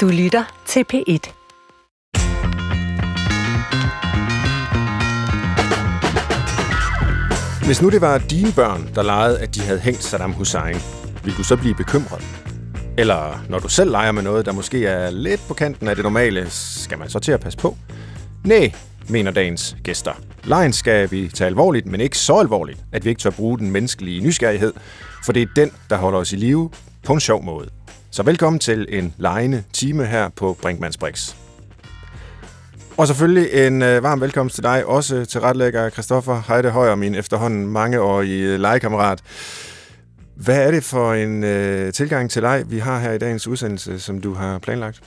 Du lytter til P1. Hvis nu det var dine børn, der legede, at de havde hængt Saddam Hussein, ville du så blive bekymret? Eller når du selv leger med noget, der måske er lidt på kanten af det normale, skal man så til at passe på? Nej, mener dagens gæster. Lejen skal vi tage alvorligt, men ikke så alvorligt, at vi ikke tør bruge den menneskelige nysgerrighed, for det er den, der holder os i live på en sjov måde. Så velkommen til en lejende time her på Brinkmanns Brix. Og selvfølgelig en øh, varm velkomst til dig, også til retlægger Christoffer Heide Højer, min efterhånden mangeårige legekammerat. Hvad er det for en øh, tilgang til leg, vi har her i dagens udsendelse, som du har planlagt?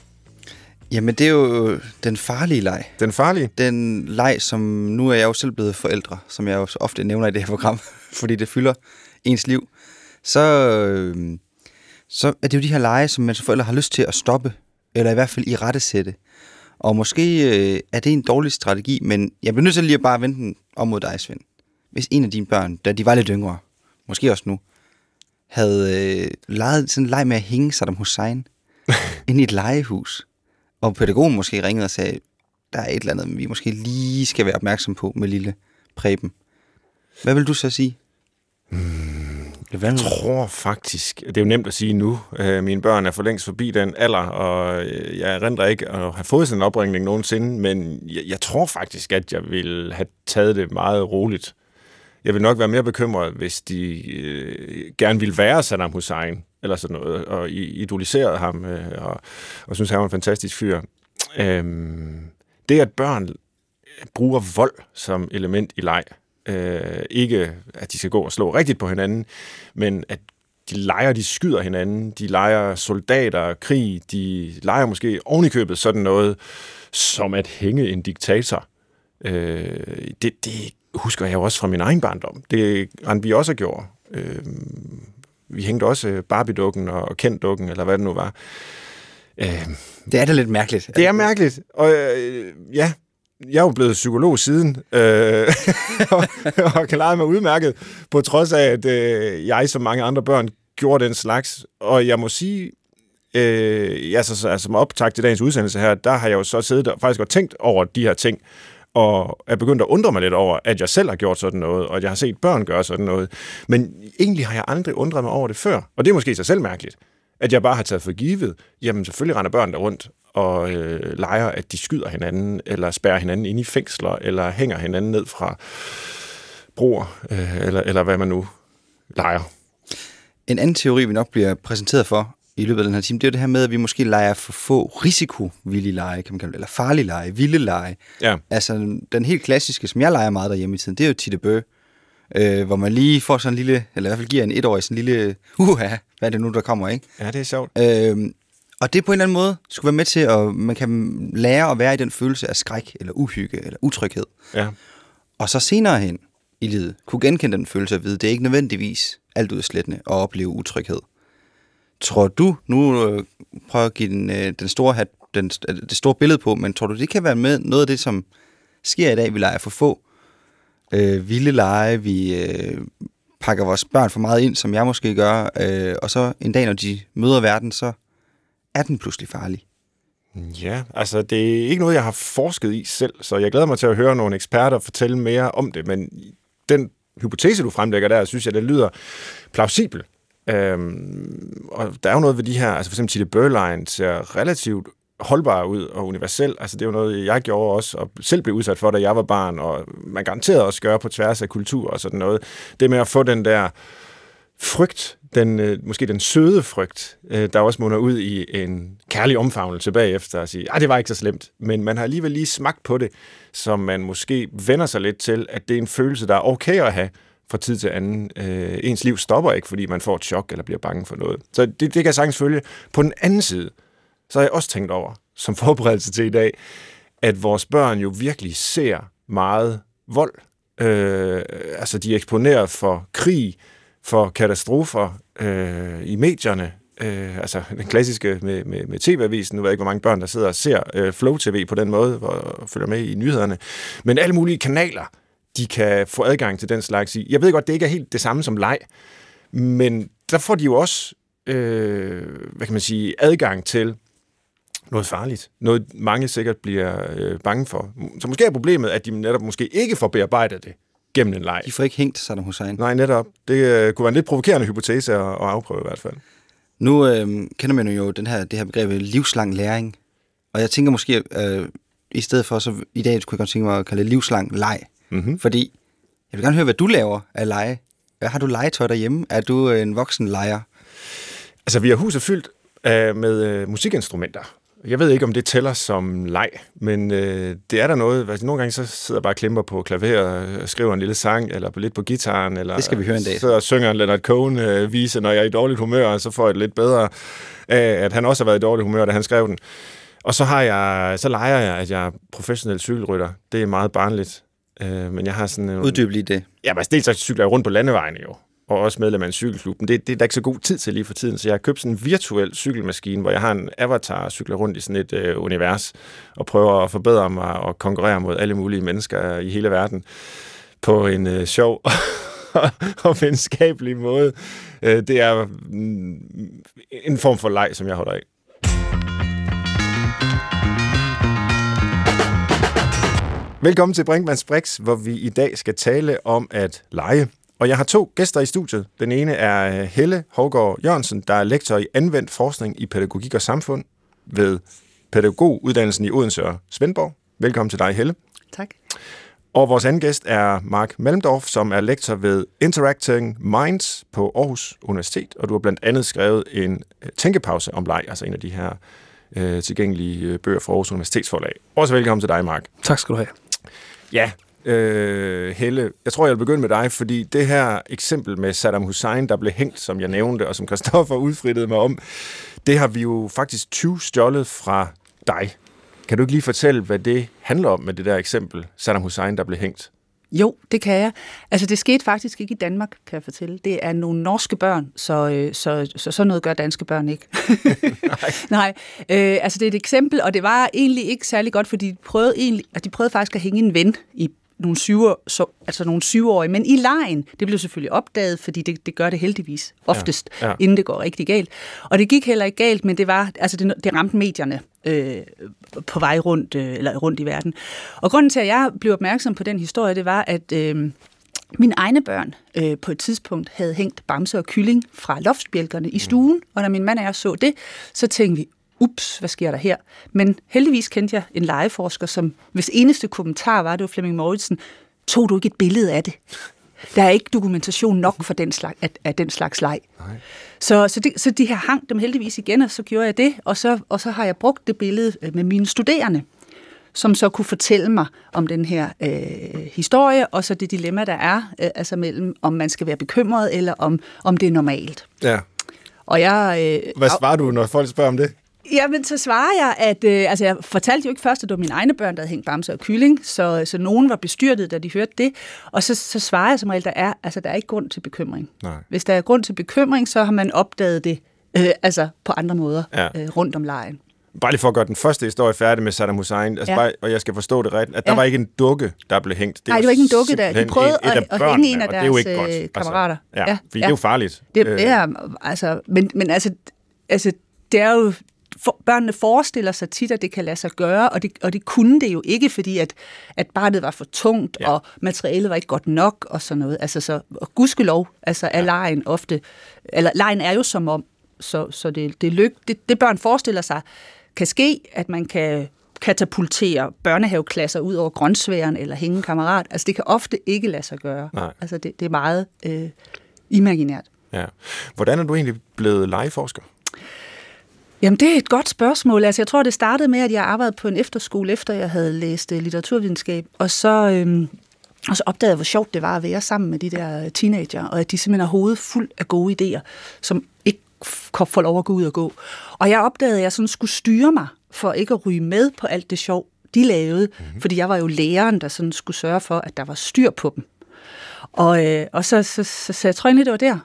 Jamen, det er jo den farlige leg. Den farlige? Den leg, som nu er jeg jo selv blevet forældre, som jeg jo ofte nævner i det her program, fordi det fylder ens liv. Så, øh, så er det jo de her lege, som man som forældre har lyst til at stoppe, eller i hvert fald i rettesætte. Og måske øh, er det en dårlig strategi, men jeg bliver nødt til lige at bare vente den om mod dig, Svend. Hvis en af dine børn, da de var lidt yngre, måske også nu, havde øh, leget sådan en leg med at hænge Saddam Hussein ind i et legehus, og pædagogen måske ringede og sagde, der er et eller andet, vi måske lige skal være opmærksom på med lille Preben. Hvad vil du så sige? Jeg tror faktisk, det er jo nemt at sige nu, øh, mine børn er for længst forbi den alder, og øh, jeg erindrer ikke at have fået sådan en opringning nogensinde, men jeg, jeg tror faktisk, at jeg ville have taget det meget roligt. Jeg vil nok være mere bekymret, hvis de øh, gerne ville være Saddam Hussein, eller sådan noget, og idoliserede ham, øh, og, og synes, han var en fantastisk fyr. Øh, det, at børn bruger vold som element i leg, øh, ikke at de skal gå og slå rigtigt på hinanden, men at de leger, de skyder hinanden, de leger soldater, krig, de leger måske ovenikøbet sådan noget, som at hænge en diktator. Øh, det, det husker jeg også fra min egen barndom. Det vi også gjorde. Øh, vi hængte også Barbie-dukken og Kent-dukken, eller hvad det nu var. Øh, det er da lidt mærkeligt. Det er mærkeligt, og øh, ja, jeg er jo blevet psykolog siden, øh, og, og kan lege mig udmærket, på trods af, at øh, jeg som mange andre børn gjorde den slags. Og jeg må sige, øh, ja, så, altså, som optag til dagens udsendelse her, der har jeg jo så siddet og faktisk og tænkt over de her ting, og er begyndt at undre mig lidt over, at jeg selv har gjort sådan noget, og at jeg har set børn gøre sådan noget. Men egentlig har jeg aldrig undret mig over det før, og det er måske så selv mærkeligt, at jeg bare har taget for givet, jamen selvfølgelig render børn der rundt og øh, leger, at de skyder hinanden, eller spærrer hinanden ind i fængsler, eller hænger hinanden ned fra broer, øh, eller, eller hvad man nu leger. En anden teori, vi nok bliver præsenteret for i løbet af den her time, det er det her med, at vi måske leger for få risikovillige lege, kan man kalde det, eller farlige lege, vilde lege. Ja. Altså, den helt klassiske, som jeg leger meget derhjemme i tiden, det er jo Titte Bø, øh, hvor man lige får sådan en lille, eller i hvert fald giver en etårig sådan en lille, uha, hvad er det nu, der kommer, ikke? Ja, det er sjovt. Øh, og det på en eller anden måde skulle være med til, at man kan lære at være i den følelse af skræk, eller uhygge, eller utryghed. Ja. Og så senere hen i livet, kunne genkende den følelse af vide, det er ikke nødvendigvis alt udslættende at opleve utryghed. Tror du, nu øh, prøver at give den, øh, den store hat, den, det store billede på, men tror du, det kan være med noget af det, som sker i dag, vi leger for få øh, vilde lege, vi øh, pakker vores børn for meget ind, som jeg måske gør, øh, og så en dag, når de møder verden, så er den pludselig farlig? Ja, altså det er ikke noget, jeg har forsket i selv, så jeg glæder mig til at høre nogle eksperter fortælle mere om det, men den hypotese, du fremlægger der, synes jeg, det lyder plausibel. Øhm, og der er jo noget ved de her, altså for eksempel Tille Børlein ser relativt holdbar ud og universel. Altså det er jo noget, jeg gjorde også, og selv blev udsat for, da jeg var barn, og man garanteret også gøre på tværs af kultur og sådan noget. Det med at få den der frygt, den, øh, måske den søde frygt, øh, der også munder ud i en kærlig omfavnelse bagefter og sige, at ah, det var ikke så slemt, men man har alligevel lige smagt på det, så man måske vender sig lidt til, at det er en følelse, der er okay at have fra tid til anden. Øh, ens liv stopper ikke, fordi man får et chok eller bliver bange for noget. Så det, det kan jeg sagtens følge. På den anden side, så har jeg også tænkt over, som forberedelse til i dag, at vores børn jo virkelig ser meget vold. Øh, altså, de er eksponeret for krig, for katastrofer øh, i medierne. Øh, altså den klassiske med, med, med TV-avisen. Nu ved jeg ikke, hvor mange børn, der sidder og ser øh, Flow-TV på den måde, og følger med i nyhederne. Men alle mulige kanaler, de kan få adgang til den slags. Jeg ved godt, det ikke er helt det samme som leg, men der får de jo også, øh, hvad kan man sige, adgang til noget farligt. Noget mange sikkert bliver øh, bange for. Så måske er problemet, at de netop måske ikke får bearbejdet det gennem en leg. De får ikke hængt Saddam Hussein. Nej, netop. Det øh, kunne være en lidt provokerende hypotese at, at afprøve i hvert fald. Nu øh, kender man jo den her, det her begreb livslang læring. Og jeg tænker måske, øh, i stedet for, så i dag kunne jeg godt tænke mig at kalde det livslang leg. Mm-hmm. Fordi jeg vil gerne høre, hvad du laver af lege. Hvad har du legetøj derhjemme? Er du en voksen leger? Altså, vi har huset fyldt øh, med øh, musikinstrumenter. Jeg ved ikke, om det tæller som leg, men øh, det er der noget. Altså, nogle gange så sidder jeg bare og klemper på klaver og skriver en lille sang, eller på lidt på gitaren, eller Det skal vi høre en dag. sidder og synger en Leonard Cohen-vise, når jeg er i dårligt humør, og så får jeg det lidt bedre af, at han også har været i dårligt humør, da han skrev den. Og så, har jeg, så leger jeg, at jeg er professionel cykelrytter. Det er meget barnligt. Øh, men jeg har sådan... Øh, Uddyb lige det. Ja, men dels så cykler jeg rundt på landevejene jo, og også medlem af en cykelklub. Men det, det er der ikke så god tid til lige for tiden, så jeg har købt sådan en virtuel cykelmaskine, hvor jeg har en avatar og cykler rundt i sådan et øh, univers, og prøver at forbedre mig og konkurrere mod alle mulige mennesker i hele verden på en øh, sjov og venskabelig måde. Øh, det er mm, en form for leg, som jeg holder af. Velkommen til Brinkmanns Brix, hvor vi i dag skal tale om at lege. Og jeg har to gæster i studiet. Den ene er øh, Helle Hovgaard Jørgensen, der er lektor i anvendt forskning i pædagogik og samfund ved pædagoguddannelsen i Odense og Svendborg. Velkommen til dig, Helle. Tak. Og vores anden gæst er Mark Malmdorf, som er lektor ved Interacting Minds på Aarhus Universitet, og du har blandt andet skrevet en øh, tænkepause om leg, altså en af de her øh, tilgængelige øh, bøger fra Aarhus Universitetsforlag. Også velkommen til dig, Mark. Tak skal du have. Ja, øh, Helle, jeg tror, jeg vil begynde med dig, fordi det her eksempel med Saddam Hussein, der blev hængt, som jeg nævnte, og som Christoffer udfrittede mig om, det har vi jo faktisk 20 stjålet fra dig. Kan du ikke lige fortælle, hvad det handler om med det der eksempel, Saddam Hussein, der blev hængt? Jo, det kan jeg. Altså, det skete faktisk ikke i Danmark, kan jeg fortælle. Det er nogle norske børn, så, øh, så, så sådan noget gør danske børn ikke. Nej. Nej. Øh, altså, det er et eksempel, og det var egentlig ikke særlig godt, fordi de prøvede, egentlig, altså, de prøvede faktisk at hænge en ven i nogle, syv, så, altså nogle syvårige, men i lejen, det blev selvfølgelig opdaget, fordi det, det gør det heldigvis oftest, Ja, ja, inden det går rigtig galt. Og det gik heller ikke galt, men det var, altså det, det ramte medierne øh, på vej rundt, øh, eller rundt i verden. Og grunden til, at jeg blev opmærksom på den historie, det var, at øh, mine egne børn øh, på et tidspunkt havde hængt bamse og kylling fra loftsbjælkerne i stuen, og når min mand og jeg så det, så tænkte vi, ups, hvad sker der her? Men heldigvis kendte jeg en legeforsker, som hvis eneste kommentar var, det var Flemming Mauritsen, tog du ikke et billede af det? Der er ikke dokumentation nok for den slags, af, af den slags leg. Nej. Så, så, det, så de har hang dem heldigvis igen, og så gjorde jeg det, og så, og så har jeg brugt det billede øh, med mine studerende, som så kunne fortælle mig om den her øh, historie, og så det dilemma, der er, øh, altså mellem, om man skal være bekymret, eller om, om det er normalt. Ja. Og jeg... Øh, Hvad svarer du, når folk spørger om det? Jamen, så svarer jeg, at øh, altså, jeg fortalte jo ikke først, at det var mine egne børn, der havde hængt bamse og kylling, så, så nogen var bestyrtet, da de hørte det. Og så, så svarer jeg som regel, der er, altså, der er ikke grund til bekymring. Nej. Hvis der er grund til bekymring, så har man opdaget det øh, altså på andre måder Ja. øh, rundt om lejen. Bare lige for at gøre den første historie færdig med Saddam Hussein, altså Ja. bare, og jeg skal forstå det rigtigt, at der Ja. var ikke en dukke, der blev hængt. Nej, det var ikke en dukke der. De prøvede et, et at- at hænge en af og det er jo ikke deres, godt. øh, kammerater. Altså, ja, Ja, fordi ja. det er jo farligt. Det, Øh, det er, altså, men, men altså, altså, det er jo, for, børnene forestiller sig tit, at det kan lade sig gøre, og det, og det kunne det jo ikke, fordi at, at barnet var for tungt, Ja. ja. og materialet var ikke godt nok, og sådan noget. Altså, så, og gudskelov, altså, er lejen ofte, eller lejen er jo som om, så, så det, det, lyk, det, det børn forestiller sig, kan ske, at man kan katapultere børnehaveklasser ud over grøntsværen eller hænge kammerat. Altså, det kan ofte ikke lade sig gøre. Nej. Altså, det, det er meget øh, imaginært. Ja. Hvordan er du egentlig blevet legeforsker? Jamen, det er et godt spørgsmål. Altså, jeg tror, det startede med, at jeg arbejdede på en efterskole, efter jeg havde læst uh, litteraturvidenskab, og så, øhm, og så opdagede jeg, hvor sjovt det var at være sammen med de der teenager, og at de simpelthen har hovedet fuld af gode idéer, som ikke f- kan få lov at gå ud og gå. Og jeg opdagede, at jeg sådan skulle styre mig, for ikke at ryge med på alt det sjov, de lavede, mm-hmm. fordi jeg var jo læreren, der sådan skulle sørge for, at der var styr på dem. Og, øh, og så, så, så, så jeg tror egentlig, det var der.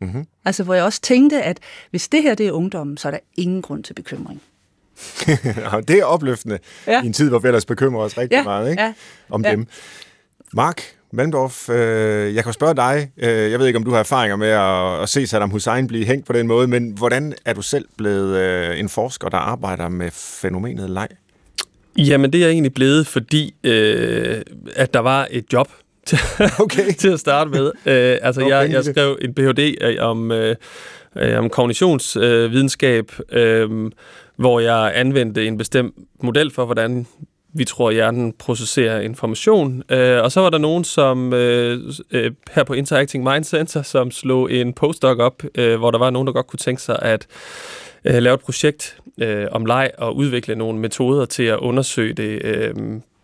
Mm-hmm. Altså, hvor jeg også tænkte, at hvis det her det er ungdommen, så er der ingen grund til bekymring. Det er opløftende ja. Ja. i en tid, hvor vi ellers bekymrer os rigtig Ja, meget ikke? ja, om ja. dem. Mark Malmdorf, øh, jeg kan spørge dig, øh, jeg ved ikke, om du har erfaringer med at, at se Saddam Hussein blive hængt på den måde, men hvordan er du selv blevet øh, en forsker, der arbejder med fænomenet leg? Jamen, det er jeg egentlig blevet, fordi øh, at der var et job til, okay. til at starte med. Øh, altså, okay, jeg, jeg skrev en Ph.D. om, øh, om kognitionsvidenskab, øh, øh, hvor jeg anvendte en bestemt model for, hvordan vi tror, hjernen processerer information. Øh, og så var der nogen, som øh, øh, her på Interacting Mind Center, som slog en postdoc op, øh, hvor der var nogen, der godt kunne tænke sig at øh, lave et projekt øh, om leg og udvikle nogle metoder til at undersøge det øh,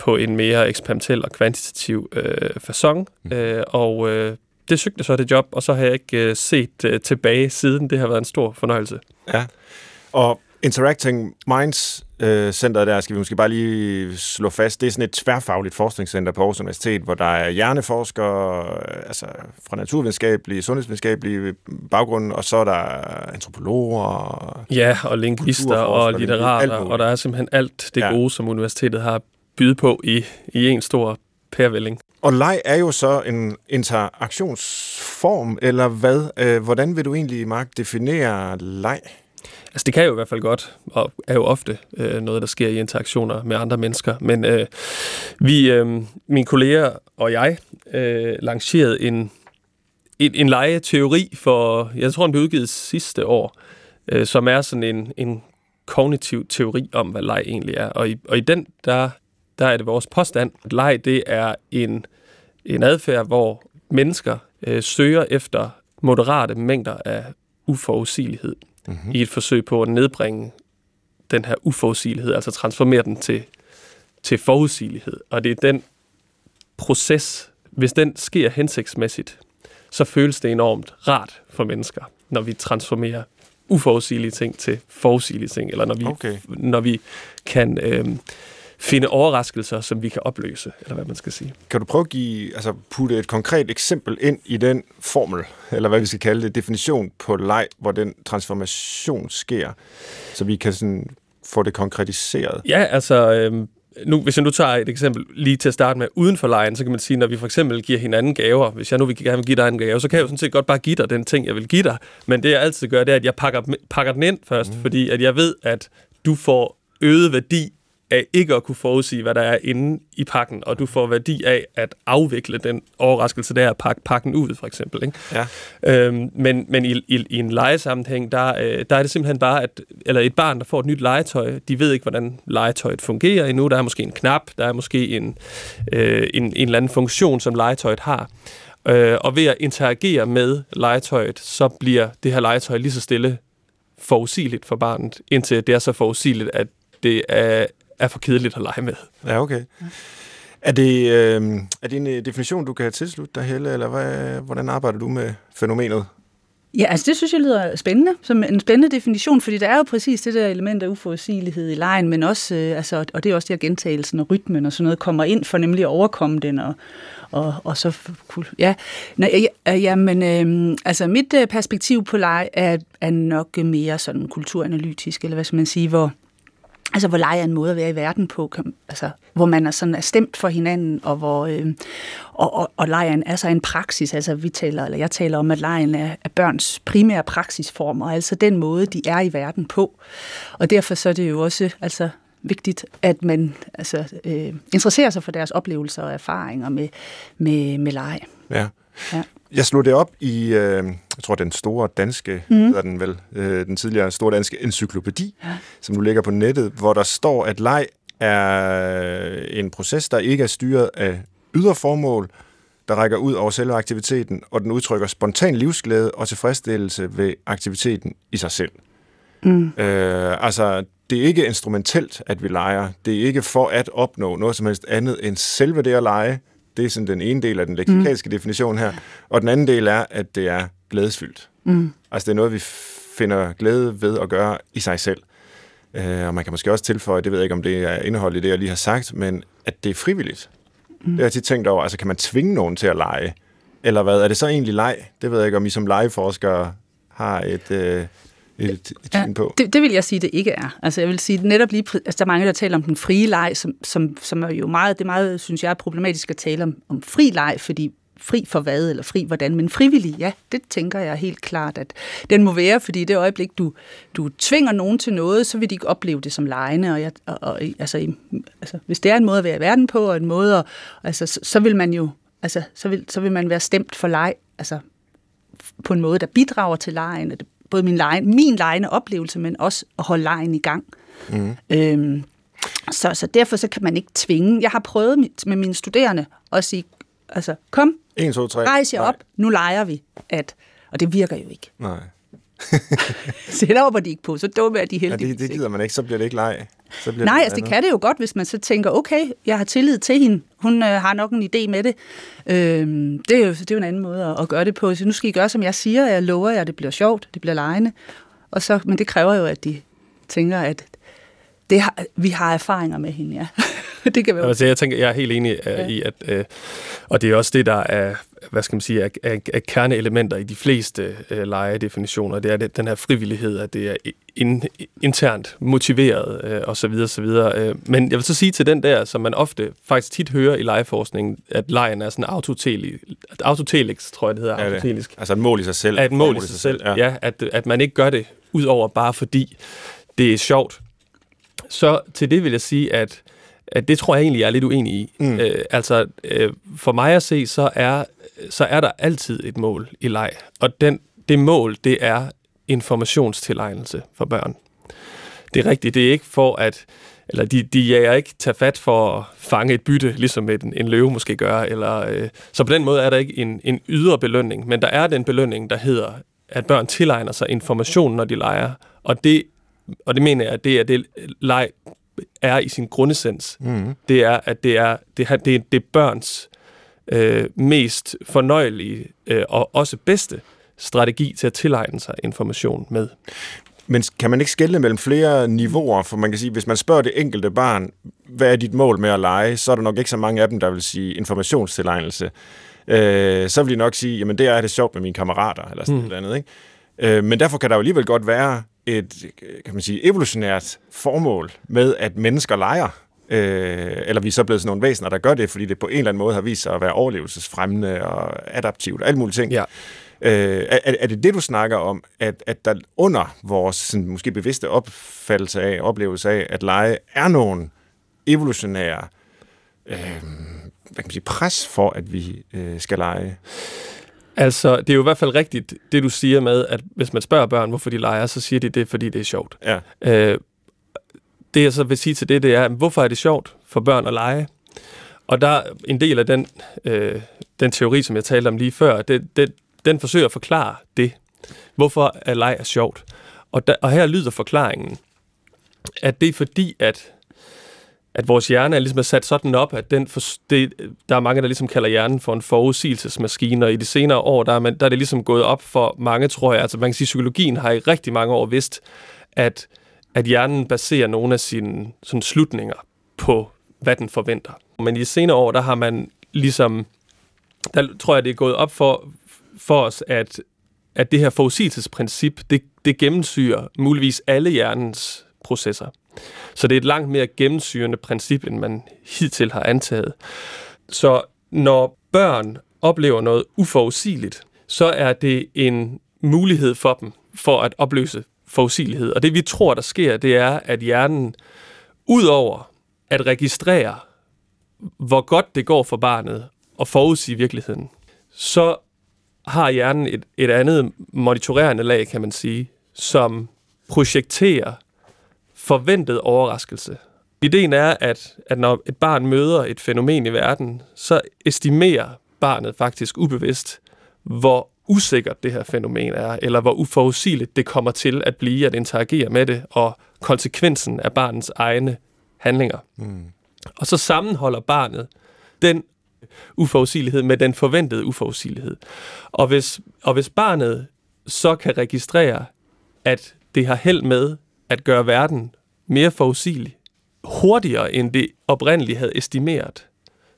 på en mere eksperimentel og kvantitativ øh, façon. Mm. Øh, og øh, det søgte så det job, og så har jeg ikke øh, set øh, tilbage siden. Det har været en stor fornøjelse. Ja, og Interacting Minds øh, centeret der, skal vi måske bare lige slå fast, det er sådan et tværfagligt forskningscenter på Aarhus Universitet, hvor der er hjerneforskere, øh, altså fra naturvidenskabelig, sundhedsvidenskabelig baggrund, og så er der antropologer. Ja, og lingvister og litterater, og der er simpelthen alt det gode, ja. som universitetet har byde på i, i en stor pærvælling. Og leg er jo så en interaktionsform, eller hvad? Øh, hvordan vil du egentlig, Mark, definere leg? Altså det kan jo i hvert fald godt, og er jo ofte øh, noget, der sker i interaktioner med andre mennesker. Men øh, vi, øh, mine kolleger og jeg, øh, lancerede en, en, en legeteori for, jeg tror den blev udgivet sidste år, øh, som er sådan en, en kognitiv teori om, hvad leg egentlig er. Og i, og i den, der, der er det vores påstand, at leg det er en, en adfærd, hvor mennesker øh, søger efter moderate mængder af uforudsigelighed mm-hmm. i et forsøg på at nedbringe den her uforudsigelighed, altså transformere den til, til forudsigelighed. Og det er den proces, hvis den sker hensigtsmæssigt, så føles det enormt rart for mennesker, når vi transformerer uforudsigelige ting til forudsigelige ting, eller når vi, okay. når vi kan øh, finde overraskelser, som vi kan opløse, eller hvad man skal sige. Kan du prøve at give, altså putte et konkret eksempel ind i den formel, eller hvad vi skal kalde det, definition på leg, hvor den transformation sker, så vi kan sådan få det konkretiseret? Ja, altså... Øh, nu, hvis jeg nu tager et eksempel lige til at starte med uden for lejen, så kan man sige, når vi for eksempel giver hinanden gaver, hvis jeg nu vil gerne give dig en gave, så kan jeg jo sådan set godt bare give dig den ting, jeg vil give dig. Men det jeg altid gør, det er, at jeg pakker, pakker den ind først, mm. fordi at jeg ved, at du får øget værdi af ikke at kunne forudsige, hvad der er inde i pakken, og du får værdi af at afvikle den overraskelse, der er at pakke pakken ud, for eksempel. Ikke? Ja. Øhm, men men i, i, i en legesammenhæng, der, øh, der er det simpelthen bare, at eller et barn, der får et nyt legetøj, de ved ikke, hvordan legetøjet fungerer endnu. Der er måske en knap, der er måske en, øh, en, en eller anden funktion, som legetøjet har. Øh, og ved at interagere med legetøjet, så bliver det her legetøj lige så stille forudsigeligt for barnet, indtil det er så forudsigeligt, at det er, er for kedeligt at lege med. Ja, okay. Er det, øh, er det en øh, definition, du kan tilslutte dig, Helle, eller hvad, hvordan arbejder du med fænomenet? Ja, altså det synes jeg lyder spændende, som en spændende definition, fordi der er jo præcis det der element af uforudsigelighed i lejen, men også, øh, altså, og det er også det, at gentagelsen og rytmen og sådan noget kommer ind for nemlig at overkomme den, og, og, og så, ja, Nå, ja, ja men øh, altså mit øh, perspektiv på leg er, er nok mere sådan kulturanalytisk, eller hvad skal man sige, hvor, Altså, hvor leje er en måde at være i verden på, kan, altså, hvor man er sådan er stemt for hinanden, og hvor øh, og, og, og lejen er så en praksis, altså vi taler, eller jeg taler om, at lejen er, er børns primære praksisformer, altså den måde, de er i verden på. Og derfor så er det jo også altså, vigtigt, at man altså, øh, interesserer sig for deres oplevelser og erfaringer med, med, med leje. Ja. ja. Jeg slog det op i, øh, jeg tror, den store danske, mm. hedder den vel, øh, den tidligere store danske encyklopædi, ja. som nu ligger på nettet, hvor der står, at leg er en proces, der ikke er styret af ydre formål, der rækker ud over selve aktiviteten, og den udtrykker spontan livsglæde og tilfredsstillelse ved aktiviteten i sig selv. Mm. Øh, altså, det er ikke instrumentelt, at vi leger. Det er ikke for at opnå noget som helst andet end selve det at lege, det er sådan den ene del af den leksikalske mm. definition her. Og den anden del er, at det er glædesfyldt. Mm. Altså det er noget, vi finder glæde ved at gøre i sig selv. Uh, og man kan måske også tilføje, det ved jeg ikke, om det er indhold i det, jeg lige har sagt, men at det er frivilligt. Mm. Det har jeg tit tænkt over. Altså kan man tvinge nogen til at lege? Eller hvad? Er det så egentlig leg? Det ved jeg ikke, om I som legeforskere har et, uh, et, et ja, på? Det, det vil jeg sige, det ikke er. Altså jeg vil sige, netop lige, altså der er mange, der taler om den frie leg, som, som, som er jo meget, det er meget, synes jeg, er problematisk at tale om, om fri leg, fordi fri for hvad, eller fri hvordan, men frivillig, ja, det tænker jeg helt klart, at den må være, fordi i det øjeblik, du, du tvinger nogen til noget, så vil de ikke opleve det som lejende, og, jeg, og, og altså, altså, hvis det er en måde at være i verden på, og en måde, at, altså, så, så vil man jo, altså, så vil, så vil man være stemt for leg, altså, på en måde, der bidrager til lejen, både min, lejen, min lejende oplevelse, men også at holde lejen i gang. Mm. Øhm, så, så derfor så kan man ikke tvinge. Jeg har prøvet med mine studerende at sige, altså, kom, 1, 2, 3. rejs jer op, nu leger vi. At, og det virker jo ikke. Nej. så det håber de ikke på, så dumme er de heldigvis ja, det, det gider man ikke, så bliver det ikke leg. Så bliver Nej, det altså det kan det jo godt, hvis man så tænker, okay, jeg har tillid til hende, hun øh, har nok en idé med det. Øh, det, er jo, det er jo en anden måde at, at gøre det på. Så nu skal I gøre, som jeg siger, jeg lover jer, det bliver sjovt, det bliver lejende. Og så, men det kræver jo, at de tænker, at det har, vi har erfaringer med hende, ja. det kan være. Altså, jeg tænker, jeg er helt enig uh, ja. i, at, uh, og det er også det, der er, hvad skal man sige, er, er, er kerneelementer i de fleste uh, lejedefinitioner. Det er det, den her frivillighed, at det er in, internt motiveret, uh, og så videre, så videre. Uh, men jeg vil så sige til den der, som man ofte faktisk tit hører i lejeforskningen, at lejen er sådan autotelix, tror jeg det hedder. Ja, det. Altså et mål i sig selv. At et mål, i sig selv, selv ja. ja at, at man ikke gør det ud over bare fordi det er sjovt. Så til det vil jeg sige, at det tror jeg egentlig, jeg er lidt uenig i. Mm. Øh, altså, øh, for mig at se, så er, så er der altid et mål i leg. Og den, det mål, det er informationstilegnelse for børn. Det er rigtigt, det er ikke for at, eller de, de jager ikke tage fat for at fange et bytte, ligesom en, en løve måske gør. Eller, øh, så på den måde er der ikke en, en ydre belønning, men der er den belønning, der hedder, at børn tilegner sig information, når de leger. Og det, og det mener jeg, at det er det leg er i sin grundessens. Mm. Det er, at det er, det, er, det, er, det er børns øh, mest fornøjelige øh, og også bedste strategi til at tilegne sig information med. Men kan man ikke skelne mellem flere niveauer? For man kan sige, hvis man spørger det enkelte barn, hvad er dit mål med at lege, så er der nok ikke så mange af dem, der vil sige informationstilegnelse. Øh, så vil de nok sige, jamen det er det sjovt med mine kammerater, eller sådan mm. noget andet. Ikke? Øh, men derfor kan der jo alligevel godt være et kan man sige, evolutionært formål med, at mennesker leger. Øh, eller vi er så blevet sådan nogle væsener, der gør det, fordi det på en eller anden måde har vist sig at være overlevelsesfremmende og adaptivt og alle mulige ting. Ja. Øh, er, er det det, du snakker om, at, at der under vores sådan, måske bevidste opfattelse af, oplevelse af, at lege er nogle evolutionære øh, hvad kan man sige, pres for, at vi øh, skal lege? Altså, det er jo i hvert fald rigtigt, det du siger med, at hvis man spørger børn, hvorfor de leger, så siger de det, fordi det er sjovt. Ja. Øh, det jeg så vil sige til det, det er, hvorfor er det sjovt for børn at lege? Og der er en del af den, øh, den teori, som jeg talte om lige før, det, det, den forsøger at forklare det. Hvorfor er leg er sjovt? Og, der, og her lyder forklaringen, at det er fordi, at at vores hjerne er ligesom er sat sådan op, at den for, det, der er mange, der ligesom kalder hjernen for en forudsigelsesmaskine, og i de senere år, der er, man, der er det ligesom gået op for mange, tror jeg. Altså man kan sige, at psykologien har i rigtig mange år vidst, at, at hjernen baserer nogle af sine sådan, slutninger på, hvad den forventer. Men i de senere år, der har man ligesom, der tror jeg, det er gået op for, for os, at, at det her forudsigelsesprincip, det, det gennemsyrer muligvis alle hjernens processer. Så det er et langt mere gennemsyrende princip, end man hidtil har antaget. Så når børn oplever noget uforudsigeligt, så er det en mulighed for dem for at opløse forudsigelighed. Og det vi tror, der sker, det er, at hjernen, udover at registrere, hvor godt det går for barnet og forudsige virkeligheden, så har hjernen et, et andet monitorerende lag, kan man sige, som projekterer forventet overraskelse. Ideen er, at, at når et barn møder et fænomen i verden, så estimerer barnet faktisk ubevidst, hvor usikkert det her fænomen er, eller hvor uforudsigeligt det kommer til at blive at interagere med det, og konsekvensen af barnets egne handlinger. Mm. Og så sammenholder barnet den uforudsigelighed med den forventede uforudsigelighed. Og hvis, og hvis barnet så kan registrere, at det har held med at gøre verden mere forudsigelig, hurtigere end det oprindeligt havde estimeret,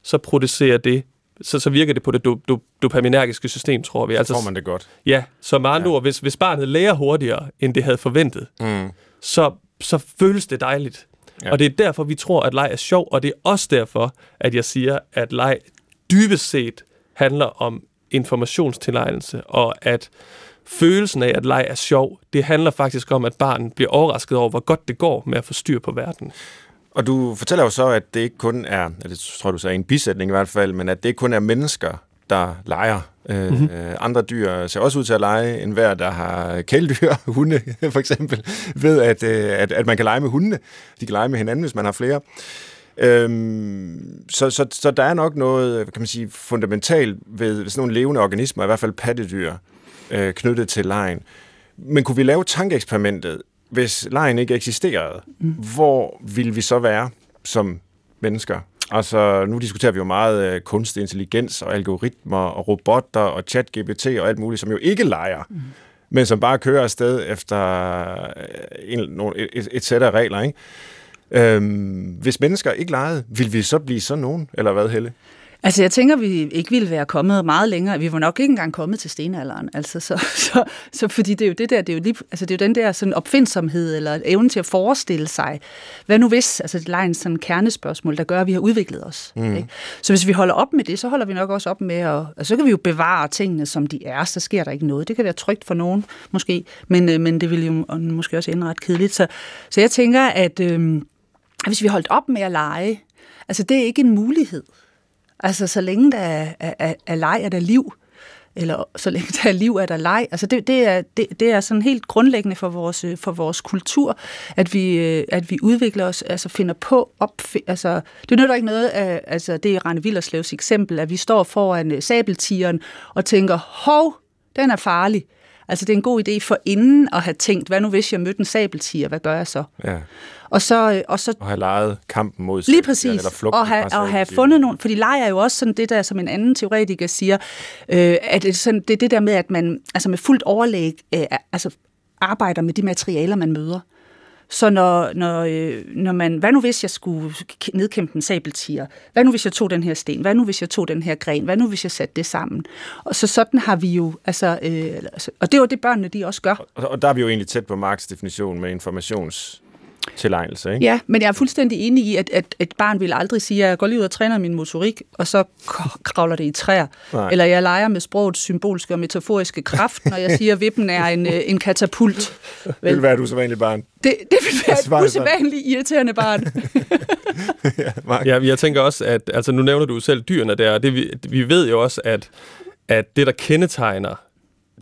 så producerer det så, så virker det på det do, do, dopaminergiske system, tror vi. Altså, får man det godt. Ja, så med andre ja. ord, hvis, hvis barnet lærer hurtigere, end det havde forventet, mm. så, så føles det dejligt. Ja. Og det er derfor, vi tror, at leg er sjov, og det er også derfor, at jeg siger, at leg dybest set handler om informationstilegnelse, og at følelsen af, at leg er sjov, det handler faktisk om, at barnet bliver overrasket over, hvor godt det går med at få styr på verden. Og du fortæller jo så, at det ikke kun er, det tror du sagde en bisætning i hvert fald, men at det ikke kun er mennesker, der leger. Mm-hmm. Øh, andre dyr ser også ud til at lege, end hver, der har kæledyr, hunde for eksempel, ved, at, øh, at, at man kan lege med hundene. De kan lege med hinanden, hvis man har flere. Øhm, så, så, så der er nok noget, kan man sige, fundamentalt ved sådan nogle levende organismer, i hvert fald pattedyr, øh, knyttet til lejen. Men kunne vi lave tankeeksperimentet, hvis lejen ikke eksisterede, mm. hvor ville vi så være som mennesker? Altså, nu diskuterer vi jo meget øh, kunstig intelligens og algoritmer og robotter og chat-GPT og alt muligt, som jo ikke leger, mm. men som bare kører afsted efter øh, en, et, et sæt af regler, ikke? Øhm, hvis mennesker ikke legede, vil vi så blive sådan nogen, eller hvad, Helle? Altså, jeg tænker, vi ikke ville være kommet meget længere. Vi var nok ikke engang kommet til stenalderen. Altså, så, så, så, fordi det er jo det der, det er jo, lige, altså, det er jo den der sådan opfindsomhed, eller evnen til at forestille sig, hvad nu hvis, altså det er en sådan kernespørgsmål, der gør, at vi har udviklet os. Mm. Ikke? Så hvis vi holder op med det, så holder vi nok også op med at, altså, så kan vi jo bevare tingene, som de er, så sker der ikke noget. Det kan være trygt for nogen, måske, men, øh, men det vil jo måske også ende ret kedeligt. Så, så jeg tænker, at øh, hvis vi holdt op med at lege, altså det er ikke en mulighed. Altså, så længe der er, er, er leg, er der liv. Eller så længe der er liv, er der leg. Altså, det, det, er, det, det er sådan helt grundlæggende for vores, øh, for vores kultur, at vi, øh, at vi udvikler os, altså finder på, op, altså, det nytter ikke noget, af, altså, det er Rane Villerslevs eksempel, at vi står foran øh, sabeltigeren og tænker, hov, den er farlig. Altså, det er en god idé for inden at have tænkt, hvad nu hvis jeg mødte en sabeltiger, hvad gør jeg så? Ja. Og så, øh, og så og have lejet kampen mod Lige præcis. Eller flugten og have, og have fundet nogle, fordi leje er jo også sådan det der, som en anden teoretiker siger, øh, at det, sådan, det er det der med, at man altså med fuldt overlæg øh, altså arbejder med de materialer, man møder. Så når, når, øh, når man, hvad nu hvis jeg skulle nedkæmpe en sabeltiger? Hvad nu hvis jeg tog den her sten? Hvad nu hvis jeg tog den her gren? Hvad nu hvis jeg satte det sammen? Og så sådan har vi jo, altså, øh, altså, og det er jo det børnene, de også gør. Og, og der er vi jo egentlig tæt på Marks definition med informations tilegnelse, ikke? Ja, men jeg er fuldstændig enig i, at, at et barn vil aldrig sige, at jeg går lige ud og træner min motorik, og så kravler det i træer. Nej. Eller jeg leger med sprogets symbolske og metaforiske kraft, når jeg siger, at vippen er en, øh, en katapult. Vel? Det vil være et usædvanligt barn. Det, det vil være et usædvanligt irriterende barn. ja, ja, jeg tænker også, at altså, nu nævner du selv dyrene der, det, vi, vi ved jo også, at, at det, der kendetegner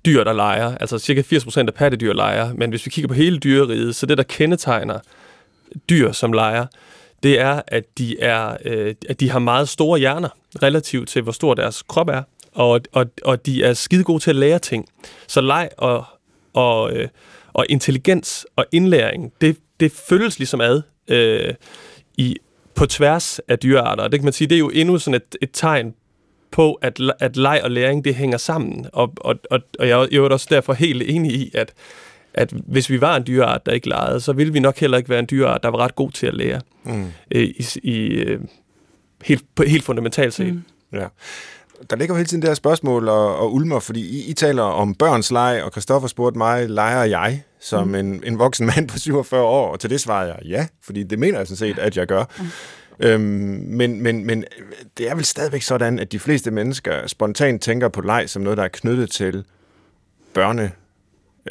dyr, der leger. Altså cirka 80% af pattedyr leger. Men hvis vi kigger på hele dyreriget, så det, der kendetegner dyr, som leger, det er, at de, er, øh, at de har meget store hjerner, relativt til, hvor stor deres krop er. Og, og, og de er skide gode til at lære ting. Så leg og, og, øh, og intelligens og indlæring, det, det føles ligesom ad øh, i, på tværs af dyrearter. Og Det kan man sige, det er jo endnu sådan et, et tegn på, at, at leg og læring, det hænger sammen. Og, og, og, og jeg, er også derfor helt enig i, at, at hvis vi var en dyreart, der ikke legede, så ville vi nok heller ikke være en dyreart, der var ret god til at lære. Mm. Øh, I, i, øh, helt, på, helt fundamentalt set. Mm. Ja. Der ligger jo hele tiden det her spørgsmål og, og ulmer, fordi I, I taler om børns leg, og Christoffer spurgte mig, leger jeg som mm. en, en voksen mand på 47 år? Og til det svarede jeg ja, fordi det mener jeg sådan set, at jeg gør. Mm. Øhm, men, men, men det er vel stadigvæk sådan, at de fleste mennesker spontant tænker på leg som noget, der er knyttet til børne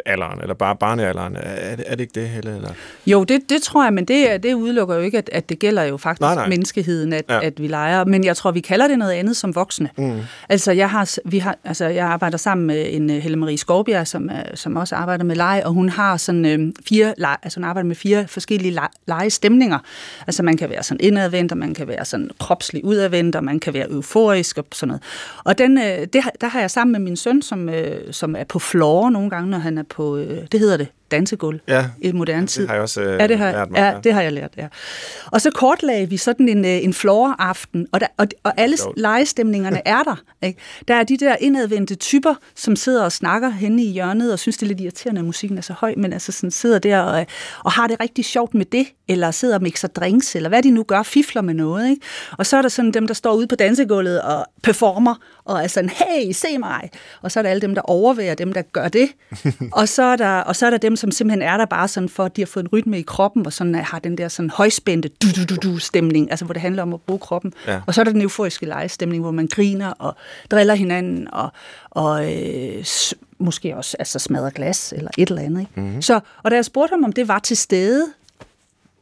alderen, eller bare barnealderen. Er, er det ikke det, Helle? Eller? Jo, det, det tror jeg, men det, det udelukker jo ikke, at, at det gælder jo faktisk nej, nej. menneskeheden, at, ja. at vi leger. Men jeg tror, vi kalder det noget andet som voksne. Mm. Altså, jeg, har, vi har, altså, jeg arbejder sammen med en uh, Helle Marie Skovbjerg, som, som også arbejder med leg, og hun har sådan uh, fire, lege, altså hun arbejder med fire forskellige legestemninger. Altså, man kan være sådan indadvendt, og man kan være sådan kropslig udadvendt, og man kan være euforisk og sådan noget. Og den, uh, det, der har jeg sammen med min søn, som, uh, som er på floor nogle gange, når han er på, øh, det hedder det, dansegulv Ja, i moderne tid. det har jeg også øh, Ja, det har, lært mig. ja, det har jeg lært, ja. Og så kortlagde vi sådan en, øh, en floor-aften, og, der, og, og alle legestemningerne er der. Ikke? Der er de der indadvendte typer, som sidder og snakker henne i hjørnet, og synes, det er lidt irriterende, at musikken er så høj, men altså sådan sidder der og, og har det rigtig sjovt med det, eller sidder og mixer drinks, eller hvad de nu gør, fifler med noget. Ikke? Og så er der sådan dem, der står ude på dansegulvet og performer, og er sådan, hey, se mig. Og så er der alle dem, der overværer dem, der gør det. og, så er der, og så er der dem, som simpelthen er der bare sådan for, at de har fået en rytme i kroppen, og sådan har den der sådan højspændte du-du-du-du-stemning, altså hvor det handler om at bruge kroppen. Ja. Og så er der den euforiske lejestemning, hvor man griner og driller hinanden, og, og øh, måske også altså smadrer glas, eller et eller andet. Ikke? Mm-hmm. Så, og da jeg spurgte ham, om det var til stede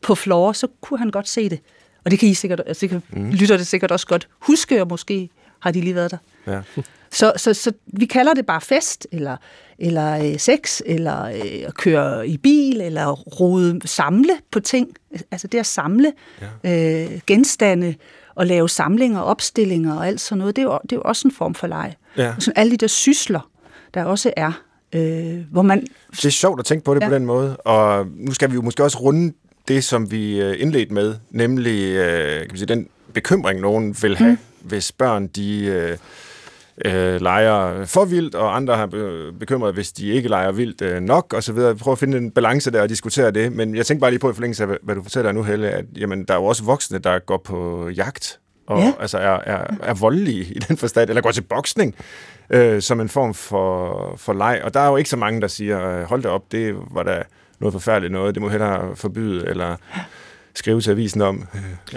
på floor, så kunne han godt se det. Og det kan I sikkert, altså det kan, mm. lytter det sikkert også godt huske, og måske har de lige været der. Ja. Så, så, så vi kalder det bare fest, eller, eller øh, sex, eller øh, at køre i bil, eller rode, samle på ting. Altså det at samle ja. øh, genstande, og lave samlinger, opstillinger og alt sådan noget, det er jo, det er jo også en form for leg. Ja. Og sådan alle de der sysler, der også er, øh, hvor man... Det er sjovt at tænke på det ja. På den måde, og nu skal vi jo måske også runde det, som vi øh, indledte med, nemlig øh, kan man sige, den bekymring, nogen vil have, mm. hvis børn de øh, øh, leger for vildt, og andre har be- bekymret, hvis de ikke leger vildt øh, nok, og så videre. Prøv at finde en balance der og diskutere det, men jeg tænker bare lige på i forlængelse af, hvad- du fortæller nu, Helle, at jamen, der er jo også voksne, der går på jagt, og Ja. altså er, er, er voldelige i den forstand, eller går til boksning, øh, som en form for, for leg. Og der er jo ikke så mange, der siger, øh, hold da op, det var da noget forfærdeligt noget, det må hellere forbyde, eller skrive til avisen om.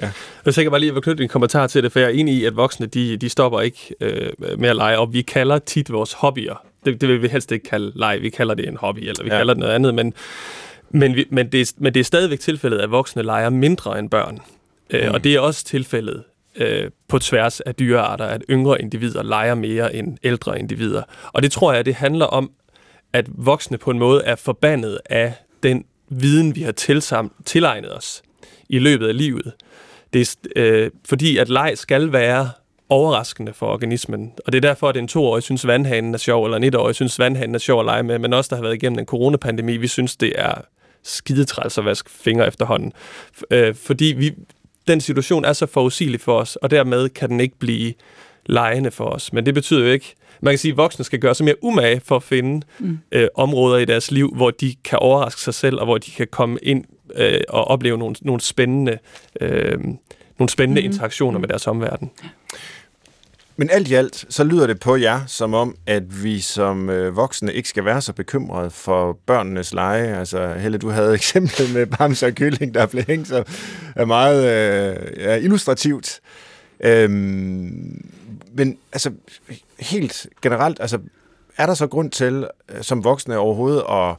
Ja. Jeg tænker bare lige at knytte en kommentar til det, for jeg er enig i, at voksne, de, de stopper ikke øh, med at lege, og vi kalder tit vores hobbyer. Det, det vil vi helst ikke kalde leg, vi kalder det en hobby, eller vi Ja. kalder det noget andet, men, men, vi, men, det, er, men det er stadigvæk tilfældet, at voksne leger mindre end børn. Øh, Mm. Og det er også tilfældet øh, på tværs af dyrearter, at yngre individer leger mere end ældre individer. Og det tror jeg, det handler om, at voksne på en måde er forbandet af den viden, vi har tilsam- tilegnet os i løbet af livet. Det er, øh, fordi, at leg skal være overraskende for organismen. Og det er derfor, at en toårig synes, vandhanen er sjov, eller en etårig synes, vandhanen er sjov at lege med. Men også der har været igennem en coronapandemi, vi synes, det er skidetræls at vaske fingre efterhånden. Øh, fordi vi, den situation er så forudsigelig for os, og dermed kan den ikke blive lejende for os. Men det betyder jo ikke, man kan sige, at voksne skal gøre sig mere umage for at finde mm. øh, områder i deres liv, hvor de kan overraske sig selv, og hvor de kan komme ind øh, og opleve nogle, nogle spændende, øh, nogle spændende mm. interaktioner med deres omverden. Men alt i alt, så lyder det på jer, som om, at vi som øh, voksne ikke skal være så bekymrede for børnenes lege. Altså, Helle, du havde eksemplet med Bamse og Kylling, der blev hængt, så er meget øh, ja, illustrativt. Øhm, men altså, helt generelt, altså, er der så grund til, øh, som voksne overhovedet, at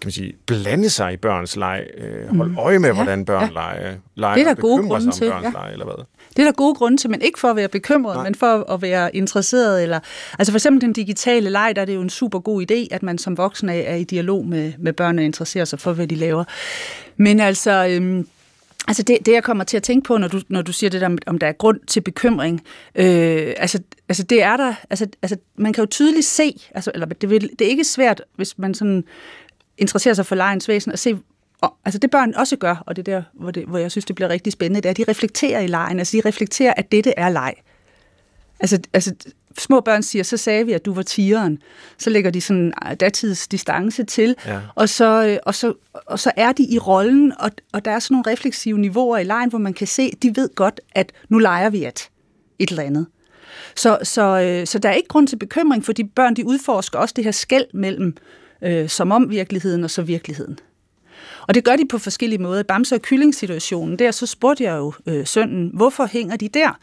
kan man sige, blande sig i børns leg, øh, holde øje med, Ja, hvordan børn ja. leger, leger Det er der gode grunde om til, børns ja. lege, eller hvad? Det er der gode grunde til, men ikke for at være bekymret, Nej. Men for at være interesseret. Eller, altså for eksempel den digitale leg, der er det jo en super god idé, at man som voksen er, er i dialog med, med børn og interesserer sig for, hvad de laver. Men altså... Øhm, Altså det, det, jeg kommer til at tænke på, når du, når du siger det der, om der er grund til bekymring, øh, altså, altså det er der, altså, altså man kan jo tydeligt se, altså, eller det, vil, det er ikke svært, hvis man sådan interesserer sig for legens væsen, at se, og, altså det børn også gør, og det er der, hvor, det, hvor jeg synes, det bliver rigtig spændende, det er, at de reflekterer i lejen, altså de reflekterer, at dette er leg. Altså, altså små børn siger, så sagde vi, at du var tigeren. Så lægger de sådan øh, datids distance til, Ja. og, så, øh, og, så, og så er de i rollen, og, og der er sådan nogle refleksive niveauer i lejen, hvor man kan se, de ved godt, at nu leger vi at et eller andet. Så, så, øh, så der er ikke grund til bekymring, for de børn de udforsker også det her skæld mellem øh, som om virkeligheden og så virkeligheden. Og det gør de på forskellige måder. I Bamse og kyllingssituationen, der så spurgte jeg jo øh, sønnen, hvorfor hænger de der?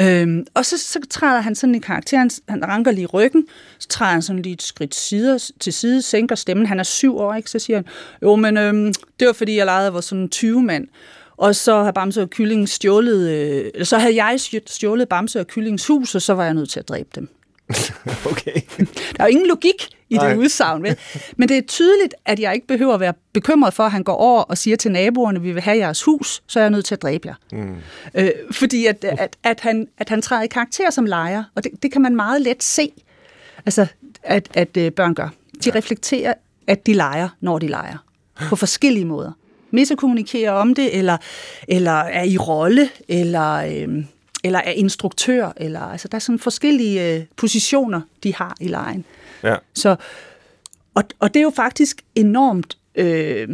Øhm, og så, så træder han sådan i karakteren, han ranker lige ryggen, så træder han sådan lige et skridt side, til side, sænker stemmen, han er syv år, ikke? Så siger han, jo, men øhm, det var fordi, jeg legede, jeg var sådan en 20 mand. Og så har Bamse og Kylling stjålet, øh, eller så havde jeg stjålet Bamse og Kyllings hus, og så var jeg nødt til at dræbe dem. Okay. Der er jo ingen logik i det udsagn, vel? Men det er tydeligt, at jeg ikke behøver at være bekymret for, at han går over og siger til naboerne, vi vil have jeres hus, så er jeg nødt til at dræbe jer. Mm. Øh, fordi at, at, at, han, at han træder i karakter som lejer, og det, det kan man meget let se, altså, at, at øh, børn gør. De ja. reflekterer at de leger, når de leger. På forskellige måder. Metakommunikerer om det, eller, eller er i rolle, eller, øh, eller er instruktør. Eller, altså, der er sådan forskellige øh, positioner, de har i lejen. Ja. Så, og, og det er jo faktisk enormt øh,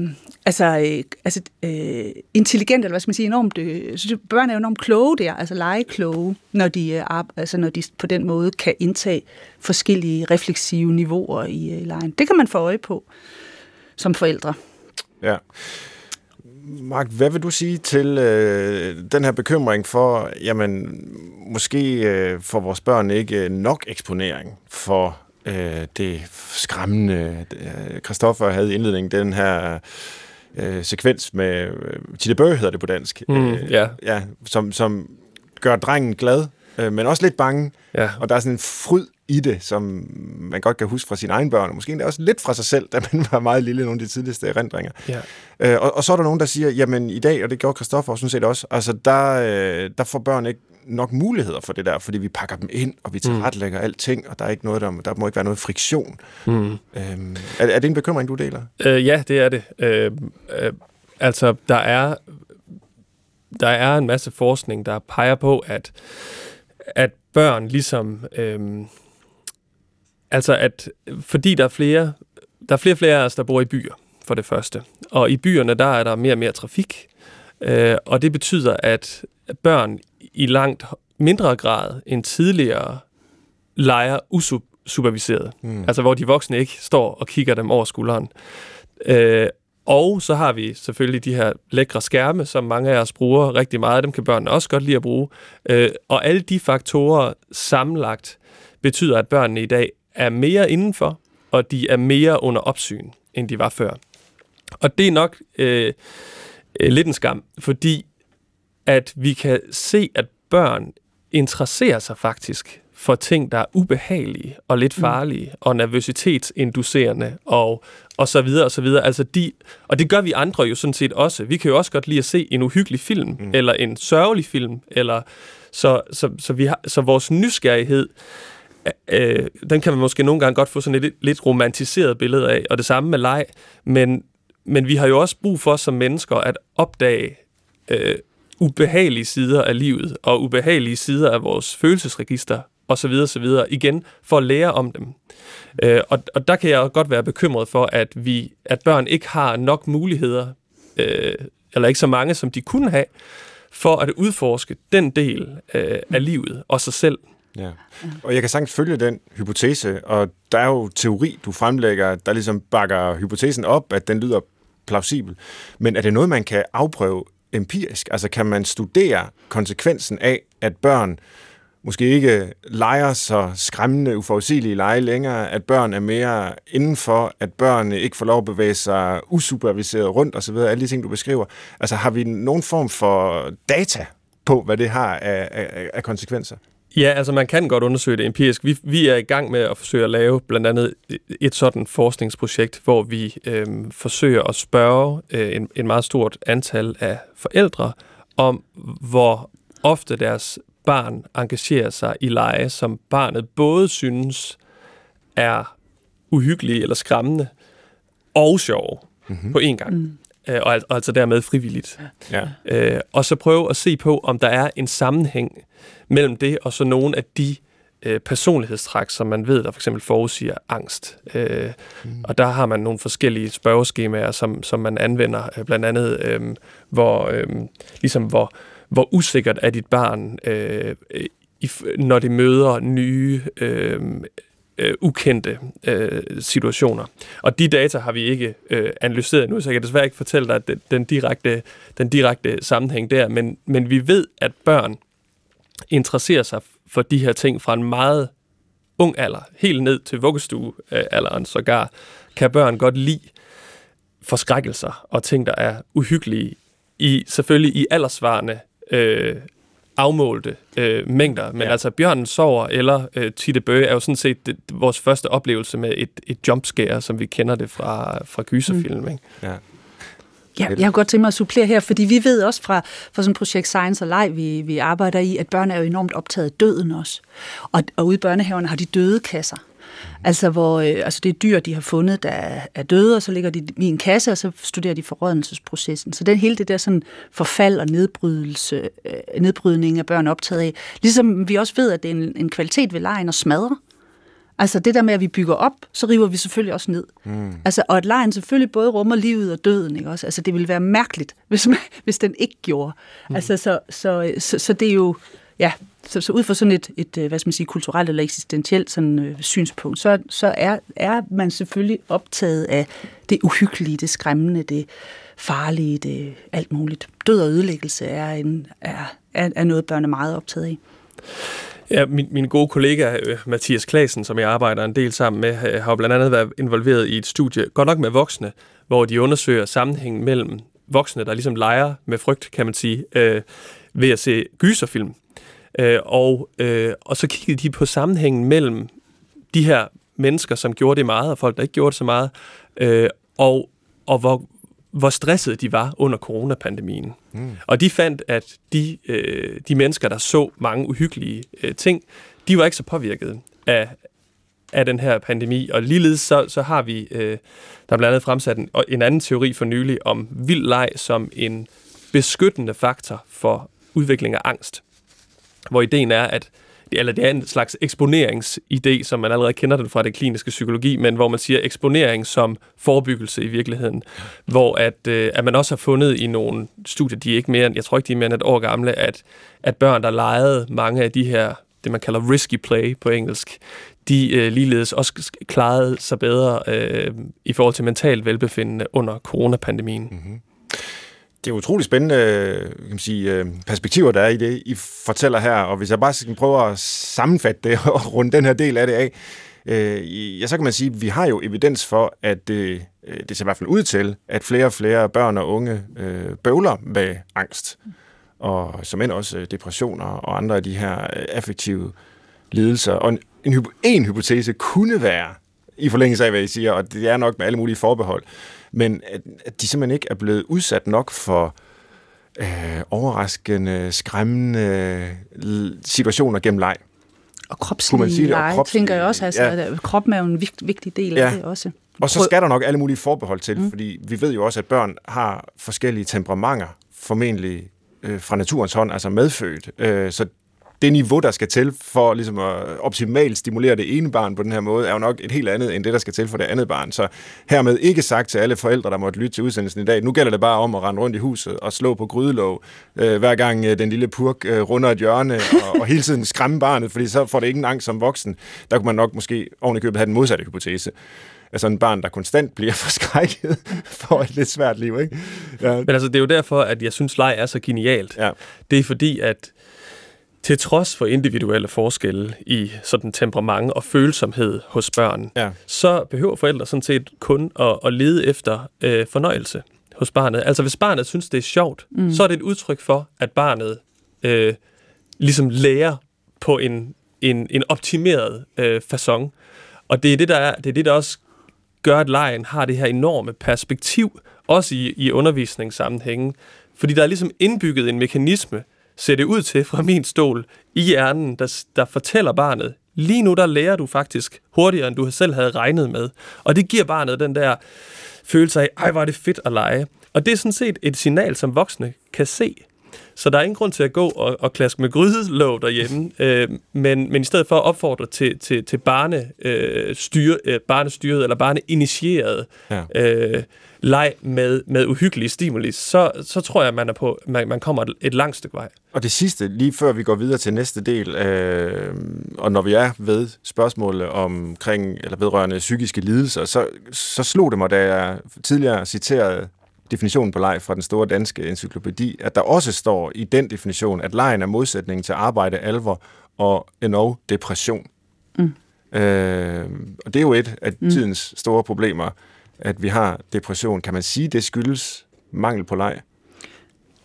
altså, øh, altså øh, intelligent, eller hvad skal man sige, enormt, øh, børn er jo enormt kloge der, altså lege kloge, når de, øh, altså, når de på den måde kan indtage forskellige refleksive niveauer i øh, lejen. Det kan man få øje på som forældre. Ja. Mark, hvad vil du sige til øh, den her bekymring for, jamen, måske øh, får vores børn ikke nok eksponering for øh, det skræmmende. Christoffer havde i indledningen den her øh, sekvens med øh, Tille Bøge, hedder det på dansk. Mm, øh, ja. ja som, som gør drengen glad, øh, men også lidt bange. Ja. Og der er sådan en fryd i det, som man godt kan huske fra sine egne børn, og måske endda også lidt fra sig selv, da man var meget lille, nogle af de tidligste erindringer. Ja. Øh, og, og så er der nogen, der siger, jamen i dag, og det gjorde Christoffer sådan set også, altså der, øh, der får børn ikke nok muligheder for det der, fordi vi pakker dem ind, og vi tilrettelægger mm. alting, og der er ikke noget, der, der må ikke være noget friktion. Mm. Øhm, er, er det en bekymring, du deler? Øh, ja, det er det. Øh, øh, altså, der er, der er en masse forskning, der peger på, at, at børn ligesom... Øh, altså, at fordi der er flere, der er flere flere af os, der bor i byer, for det første. Og i byerne, der er der mere og mere trafik, øh, og det betyder, at børn i langt mindre grad end tidligere leger usuperviseret. Mm. Altså hvor de voksne ikke står og kigger dem over skulderen. Øh, og så har vi selvfølgelig de her lækre skærme, som mange af os bruger rigtig meget. Dem kan børnene også godt lide at bruge. Øh, og alle de faktorer sammenlagt betyder, at børnene i dag er mere indenfor, og de er mere under opsyn, end de var før. Og det er nok øh, lidt en skam, fordi at vi kan se, at børn interesserer sig faktisk for ting, der er ubehagelige og lidt farlige mm. og nervøsitetsinducerende og, og så videre og så videre. Altså de, og det gør vi andre jo sådan set også. Vi kan jo også godt lide at se en uhyggelig film mm. eller en sørgelig film. Eller, så, så, så, vi har, så vores nysgerrighed, øh, den kan man måske nogle gange godt få sådan et lidt, lidt romantiseret billede af. Og det samme med leg. Men, men vi har jo også brug for som mennesker at opdage øh, ubehagelige sider af livet, og ubehagelige sider af vores følelsesregister, og så videre, så videre, igen, for at lære om dem. Øh, og, og der kan jeg godt være bekymret for, at vi, at børn ikke har nok muligheder, øh, eller ikke så mange, som de kunne have, for at udforske den del øh, af livet og sig selv. Ja. Og jeg kan sagtens følge den hypotese, og der er jo teori, du fremlægger, der ligesom bakker hypotesen op, at den lyder plausibel. Men er det noget, man kan afprøve empirisk? Altså kan man studere konsekvensen af, at børn måske ikke leger så skræmmende, uforudsigelige lege længere, at børn er mere indenfor, at børn ikke får lov at bevæge sig usuperviseret rundt osv., alle de ting, du beskriver. Altså har vi nogen form for data på, hvad det har af, af, af konsekvenser? Ja, altså man kan godt undersøge det empirisk. Vi, vi er i gang med at forsøge at lave blandt andet et sådan forskningsprojekt, hvor vi øh, forsøger at spørge øh, en, en meget stort antal af forældre om, hvor ofte deres barn engagerer sig i lege, som barnet både synes er uhyggelige eller skræmmende og sjove mm-hmm. på én gang. Mm. Øh, og, og altså dermed frivilligt. Ja. Øh, og så prøve at se på, om der er en sammenhæng mellem det og så nogle af de øh, personlighedstræk, som man ved, der for eksempel forudsiger angst. Øh, mm. Og der har man nogle forskellige spørgeskemaer, som, som man anvender, øh, blandt andet, øh, hvor, øh, ligesom hvor, hvor usikkert er dit barn, øh, i, når det møder nye øh, øh, ukendte øh, situationer. Og de data har vi ikke øh, analyseret nu, så jeg kan desværre ikke fortælle dig den, den direkte, den direkte sammenhæng der, men, men vi ved, at børn interesserer sig for de her ting fra en meget ung alder, helt ned til vuggestuealderen sågar, kan børn godt lide forskrækkelser og ting, der er uhyggelige, i, selvfølgelig i aldersvarende øh, afmålte øh, mængder. Men ja. altså, Bjørnen sover eller øh, Titte Bøge er jo sådan set det, vores første oplevelse med et, et jumpscare, som vi kender det fra, fra gyserfilm. Mm. Ikke? Ja. Ja, jeg har godt tænkt mig at supplere her, fordi vi ved også fra, fra sådan et projekt Science og Leg, vi, vi arbejder i, at børn er jo enormt optaget af døden også. Og, og ude i børnehaverne har de døde kasser. Altså, hvor øh, altså det er dyr, de har fundet, der er, døde, og så ligger de i en kasse, og så studerer de forrådnelsesprocessen. Så den hele det der sådan forfald og nedbrydelse, øh, nedbrydning af børn optaget af. Ligesom vi også ved, at det er en, en kvalitet ved lejen at smadre. Altså det der med, at vi bygger op, så river vi selvfølgelig også ned. Mm. Altså, og at lejen selvfølgelig både rummer livet og døden. Ikke også? Altså det ville være mærkeligt, hvis, man, hvis den ikke gjorde. Mm. Altså så, så, så, så det er jo, ja, så, så ud fra sådan et, et, øh, hvad skal man sige, kulturelt eller eksistentielt sådan, øh, synspunkt, så, så er, er man selvfølgelig optaget af det uhyggelige, det skræmmende, det farlige, det alt muligt. Død og ødelæggelse er, en, er, er, er noget, børn er meget optaget af. Ja, min, min gode kollega øh, Mathias Klasen, som jeg arbejder en del sammen med, øh, har blandt andet været involveret i et studie, godt nok med voksne, hvor de undersøger sammenhængen mellem voksne, der ligesom leger med frygt, kan man sige, øh, ved at se gyserfilm. Øh, og, øh, og så kiggede de på sammenhængen mellem de her mennesker, som gjorde det meget, og folk, der ikke gjorde det så meget, øh, og, og hvor, hvor stressede de var under coronapandemien. Mm. Og de fandt, at de, øh, de mennesker, der så mange uhyggelige øh, ting, de var ikke så påvirket af, af den her pandemi. Og ligeledes så, så har vi, øh, der er blandt andet fremsat en, en anden teori for nylig om vild leg som en beskyttende faktor for udvikling af angst. Hvor ideen er, at eller det er en slags eksponeringsidé, som man allerede kender den fra det kliniske psykologi, men hvor man siger eksponering som forebyggelse i virkeligheden. Hvor at, øh, at man også har fundet i nogle studier, de er ikke mere end, jeg tror ikke, de er mere end et år gamle, at, at børn, der legede mange af de her, det man kalder risky play på engelsk, de øh, ligeledes også klarede sig bedre øh, i forhold til mentalt velbefindende under coronapandemien. Mm-hmm det er utrolig spændende øh, kan man sige, øh, perspektiver, der er i det, I fortæller her. Og hvis jeg bare skal prøve at sammenfatte det og runde den her del af det af, øh, ja, så kan man sige, at vi har jo evidens for, at det, øh, det ser i hvert fald ud til, at flere og flere børn og unge øh, bøvler med angst. Og som end også depressioner og andre af de her affektive lidelser. Og en, en, en hypotese kunne være, i forlængelse af, hvad I siger, og det er nok med alle mulige forbehold, men at, at de simpelthen ikke er blevet udsat nok for øh, overraskende, skræmmende situationer gennem leg. Og kropslige leje, kropslige, tænker jeg også. Altså, ja. at kroppen er jo en vigt, vigtig del ja. af det også. Og så skal der nok alle mulige forbehold til, mm. fordi vi ved jo også, at børn har forskellige temperamenter, formentlig øh, fra naturens hånd, altså medfødt. Øh, så det niveau, der skal til for ligesom at optimalt stimulere det ene barn på den her måde, er jo nok et helt andet end det, der skal til for det andet barn. Så hermed ikke sagt til alle forældre, der måtte lytte til udsendelsen i dag, nu gælder det bare om at rende rundt i huset og slå på grydelåg, øh, hver gang øh, den lille purk øh, runder et hjørne, og, og hele tiden skræmme barnet, fordi så får det ikke en angst som voksen. Der kunne man nok måske oven købet have den modsatte hypotese altså en barn, der konstant bliver forskrækket for et lidt svært liv. Ikke? Ja. Men altså, det er jo derfor, at jeg synes, leg er så genialt. Ja. Det er fordi, at til trods for individuelle forskelle i sådan temperament og følsomhed hos børn, ja. så behøver forældre sådan set kun at, at lede efter øh, fornøjelse hos barnet. Altså hvis barnet synes, det er sjovt, mm. så er det et udtryk for, at barnet øh, ligesom lærer på en, en, en optimeret øh, façon. Og det er det, der er, det er det, der også gør, at lejen har det her enorme perspektiv, også i, i undervisningssammenhængen. Fordi der er ligesom indbygget en mekanisme, ser det ud til fra min stol i hjernen, der, der fortæller barnet, lige nu der lærer du faktisk hurtigere, end du selv havde regnet med. Og det giver barnet den der følelse af, ej, hvor er det fedt at lege. Og det er sådan set et signal, som voksne kan se. Så der er ingen grund til at gå og, og klaske med grydelåg derhjemme, øh, men, men i stedet for at opfordre til, til, til barne, øh, øh, barnestyret eller barneinitieret ja. øh, leg med, med uhyggelige stimuli, så, så tror jeg, man, er på, man, man kommer et, et langt stykke vej. Og det sidste, lige før vi går videre til næste del, øh, og når vi er ved spørgsmålet omkring, eller vedrørende psykiske lidelser, så, så slog det mig, da jeg tidligere citerede definitionen på leg fra den store danske encyklopædi, at der også står i den definition, at lejen er modsætningen til arbejde, alvor og endnu depression. Mm. Øh, og det er jo et af mm. tidens store problemer at vi har depression. Kan man sige, det skyldes mangel på leg?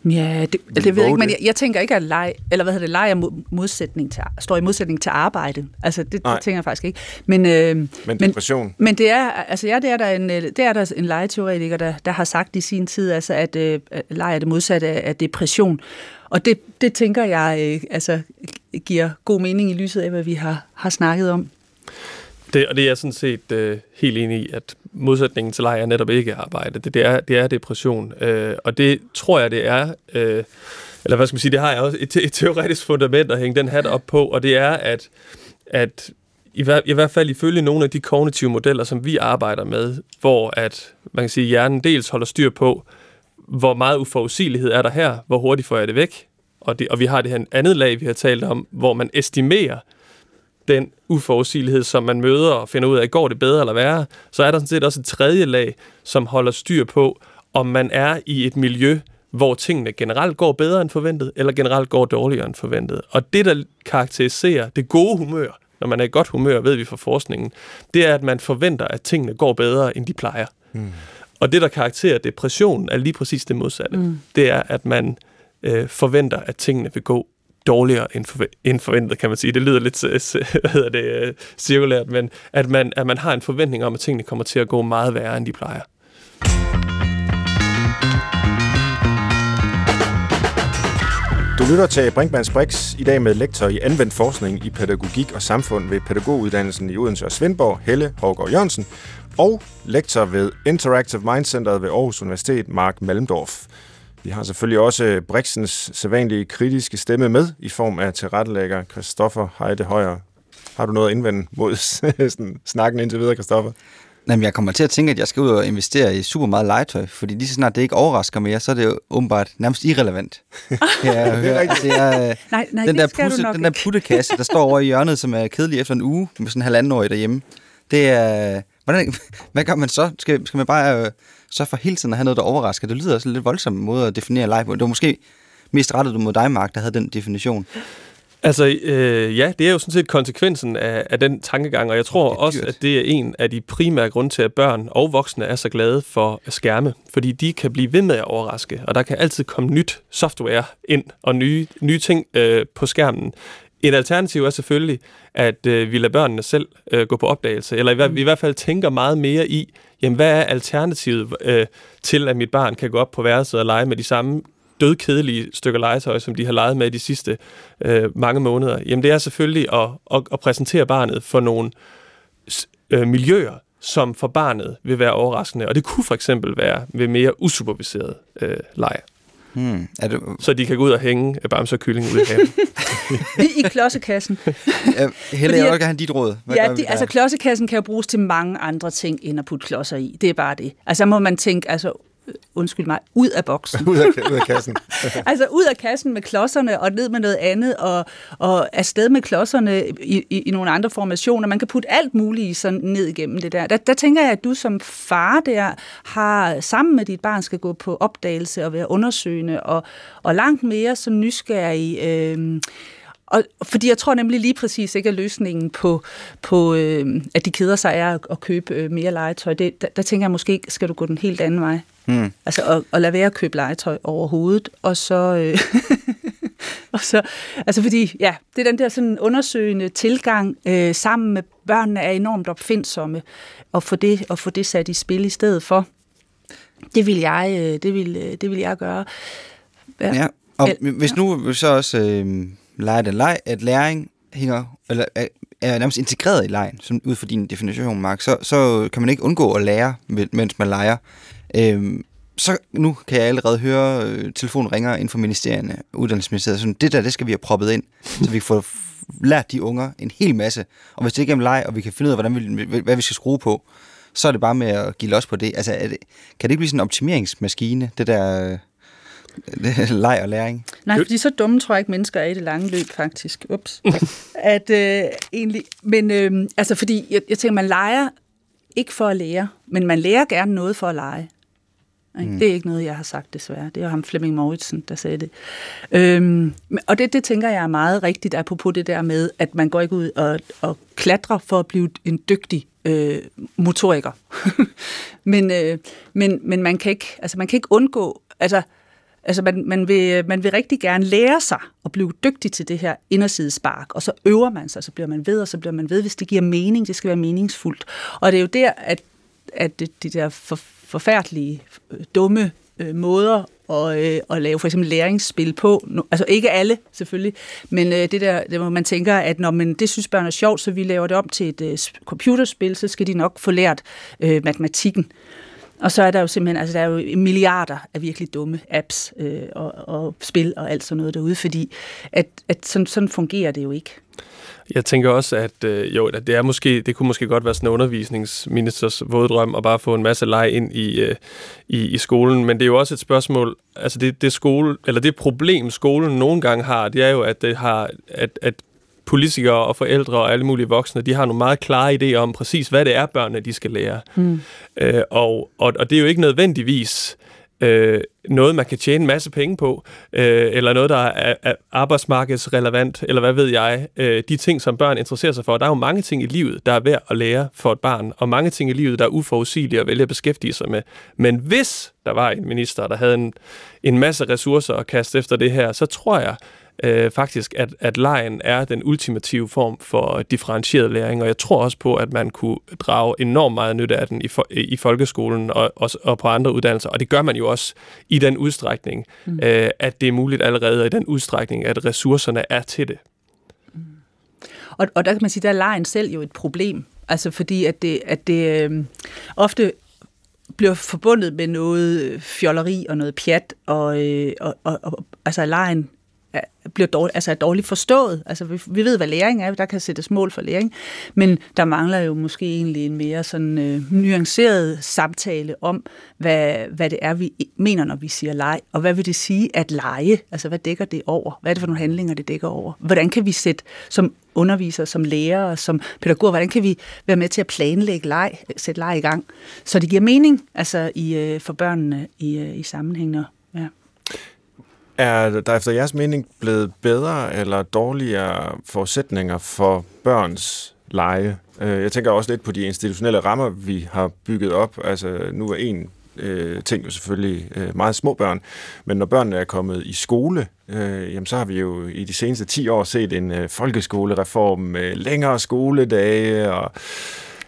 Ja, det, det ved jeg ikke, men jeg, jeg tænker ikke, at leg, eller hvad hedder det, leg er modsætning til, står i modsætning til arbejde. Altså, det, det tænker jeg faktisk ikke. Men, øh, men depression? Men, men det er, altså ja, det er der en, øh, det er der en legeteoretiker, der, der har sagt i sin tid, altså, at øh, leg er det modsatte af depression. Og det, det tænker jeg øh, altså, giver god mening i lyset af, hvad vi har, har snakket om. Det, og det er jeg sådan set øh, helt enig i, at modsætningen til leg er netop ikke arbejde. Det, det, er, det er depression. Øh, og det tror jeg, det er... Øh, eller hvad skal man sige, det har jeg også et, et teoretisk fundament at hænge den hat op på, og det er, at, at i, hver, i hvert fald ifølge nogle af de kognitive modeller, som vi arbejder med, hvor at man kan sige, hjernen dels holder styr på, hvor meget uforudsigelighed er der her, hvor hurtigt får jeg det væk, og, det, og vi har det her andet lag, vi har talt om, hvor man estimerer den uforudsigelighed, som man møder og finder ud af, går det bedre eller værre, så er der sådan set også et tredje lag, som holder styr på, om man er i et miljø, hvor tingene generelt går bedre end forventet, eller generelt går dårligere end forventet. Og det, der karakteriserer det gode humør, når man er i godt humør, ved vi fra forskningen, det er, at man forventer, at tingene går bedre, end de plejer. Mm. Og det, der karakteriserer depression, er lige præcis det modsatte. Mm. Det er, at man øh, forventer, at tingene vil gå dårligere end, forve- end forventet, kan man sige. Det lyder lidt øh, hvad hedder det, øh, cirkulært, men at man, at man har en forventning om, at tingene kommer til at gå meget værre, end de plejer. Du lytter til Brinkmanns Brix i dag med lektor i anvendt forskning i pædagogik og samfund ved pædagoguddannelsen i Odense og Svendborg, Helle Hågaard Jørgensen, og lektor ved Interactive Mind Center ved Aarhus Universitet, Mark Malmdorf. Vi har selvfølgelig også Brixens sædvanlige kritiske stemme med i form af tilrettelægger Christoffer Heide Højer. Har du noget at indvende mod snakken indtil videre, Christoffer? Jamen, jeg kommer til at tænke, at jeg skal ud og investere i super meget legetøj, fordi lige så snart det ikke overrasker mere, så er det jo åbenbart nærmest irrelevant. det er rigtigt. Det er, nej, nej, den, der pusse, den der puttekasse, der står over i hjørnet, som er kedelig efter en uge, med sådan en halvandenårig derhjemme, det er... Hvordan, hvad gør man så? Skal, skal man bare øh, så for hele tiden at have noget, der overrasker? Det lyder også lidt voldsomt måde at definere leg på. Det var måske mest rettet mod dig, Mark, der havde den definition. Altså, øh, ja, det er jo sådan set konsekvensen af, af den tankegang, og jeg tror også, at det er en af de primære grunde til, at børn og voksne er så glade for skærme, fordi de kan blive ved med at overraske, og der kan altid komme nyt software ind og nye, nye ting øh, på skærmen. Et alternativ er selvfølgelig, at øh, vi lader børnene selv øh, gå på opdagelse, eller i, hver, mm. i hvert fald tænker meget mere i, jamen hvad er alternativet øh, til, at mit barn kan gå op på værelset og lege med de samme dødkedelige stykker legetøj, som de har leget med de sidste øh, mange måneder, jamen det er selvfølgelig at, at, at præsentere barnet for nogle øh, miljøer, som for barnet vil være overraskende. Og det kunne for eksempel være ved mere usuperviseret øh, leg. Hmm. Er det... Så de kan gå ud og hænge bamser og kylling ud i haven. I klodsekassen. ja, Helle, jeg vil gerne have dit råd. Hvad ja, de, altså klodsekassen kan jo bruges til mange andre ting, end at putte klodser i. Det er bare det. Altså må man tænke, altså undskyld mig, ud af boksen. ud, af, ud af kassen. altså ud af kassen med klodserne og ned med noget andet, og, og afsted med klodserne i, i, i nogle andre formationer. Man kan putte alt muligt sådan ned igennem det der. der. Der tænker jeg, at du som far der har sammen med dit barn skal gå på opdagelse og være undersøgende, og, og langt mere så nysgerrig øh, og, fordi jeg tror nemlig lige præcis ikke, at løsningen på, på øh, at de keder sig er at, at købe øh, mere legetøj. Det, der, der tænker jeg måske, skal du gå den helt anden vej. Mm. Altså at, at lade være at købe legetøj overhovedet, og så... Øh, og så, altså fordi, ja, det er den der sådan undersøgende tilgang øh, sammen med børnene er enormt opfindsomme, og få det, og få det sat i spil i stedet for. Det vil jeg, øh, det vil, øh, det vil jeg gøre. Ja, ja og El, hvis nu så også øh, leger den leg, at læring hænger, eller er, er nærmest integreret i lejen, som ud fra din definition, Mark, så, så kan man ikke undgå at lære, mens man leger. Øhm, så nu kan jeg allerede høre, øh, telefonen ringer inden for ministerierne, uddannelsesministeriet, sådan, det der, det skal vi have proppet ind, så vi får lært de unger en hel masse. Og hvis det ikke er leg, og vi kan finde ud af, hvordan vi, hvad vi skal skrue på, så er det bare med at give los på det. Altså, er det, kan det ikke blive sådan en optimeringsmaskine, det der leg og læring? Nej, fordi så dumme tror jeg ikke, mennesker er i det lange løb, faktisk. Ups. at, øh, egentlig, men øh, altså, fordi jeg, jeg tænker, man leger ikke for at lære, men man lærer gerne noget for at lege. Mm. Det er ikke noget, jeg har sagt desværre. Det er ham Flemming Mauritsen, der sagde det. Øhm, og det, det tænker jeg er meget rigtigt, apropos det der med, at man går ikke ud og, og klatrer for at blive en dygtig øh, motoriker. men, øh, men, men man kan ikke, altså man kan ikke undgå, altså, altså man, man, vil, man vil rigtig gerne lære sig at blive dygtig til det her indersidespark, og så øver man sig, så bliver man ved, og så bliver man ved, hvis det giver mening, det skal være meningsfuldt. Og det er jo der, at, at de der for, forfærdelige, øh, dumme øh, måder og, øh, og lave for eksempel læringsspil på. Nu- Altså ikke alle, selvfølgelig, men øh, det der, det, hvor man tænker, at når man, det synes børn er sjovt, så vi laver det om til et øh, computerspil, så skal de nok få lært øh, matematikken. Og så er der jo simpelthen, altså der er jo milliarder af virkelig dumme apps øh, og, og spil og alt sådan noget derude, fordi at, at sådan, sådan fungerer det jo ikke. Jeg tænker også, at øh, jo, at det, er måske, det kunne måske godt være sådan en undervisningsministers våde drøm at bare få en masse leg ind i, øh, i, i skolen, men det er jo også et spørgsmål, altså det, det skole, eller det problem skolen nogle gange har, det er jo, at det har, at, at politikere og forældre og alle mulige voksne, de har nogle meget klare idéer om præcis, hvad det er, børnene de skal lære. Mm. Øh, og, og, og det er jo ikke nødvendigvis øh, noget, man kan tjene en masse penge på, øh, eller noget, der er, er arbejdsmarkedsrelevant, eller hvad ved jeg. Øh, de ting, som børn interesserer sig for, der er jo mange ting i livet, der er værd at lære for et barn, og mange ting i livet, der er uforudsigelige at vælge at beskæftige sig med. Men hvis der var en minister, der havde en, en masse ressourcer at kaste efter det her, så tror jeg, øh, faktisk, at, at lejen er den ultimative form for differentieret læring, og jeg tror også på, at man kunne drage enormt meget nytte af den i, for, i folkeskolen og, og, og på andre uddannelser, og det gør man jo også i den udstrækning, mm. øh, at det er muligt allerede, og i den udstrækning, at ressourcerne er til det. Og, og der kan man sige, der er lejen selv jo et problem. Altså fordi, at det, at det øh, ofte bliver forbundet med noget fjolleri og noget pjat, og, øh, og, og, og altså lejen bliver dårlig, altså er dårligt forstået. Altså vi, vi ved, hvad læring er, der kan sættes mål for læring, men der mangler jo måske egentlig en mere sådan øh, nuanceret samtale om, hvad, hvad det er, vi mener, når vi siger leg, og hvad vil det sige at lege? Altså hvad dækker det over? Hvad er det for nogle handlinger, det dækker over? Hvordan kan vi sætte som undervisere, som lærere, som pædagoger, hvordan kan vi være med til at planlægge leg, sætte leg i gang, så det giver mening altså i, øh, for børnene i, øh, i sammenhængende. Ja. Er der efter jeres mening blevet bedre eller dårligere forudsætninger for børns lege? Øh, jeg tænker også lidt på de institutionelle rammer, vi har bygget op. Altså, nu er en øh, ting jo selvfølgelig øh, meget små børn, men når børnene er kommet i skole, øh, jamen så har vi jo i de seneste 10 år set en øh, folkeskolereform med længere skoledage og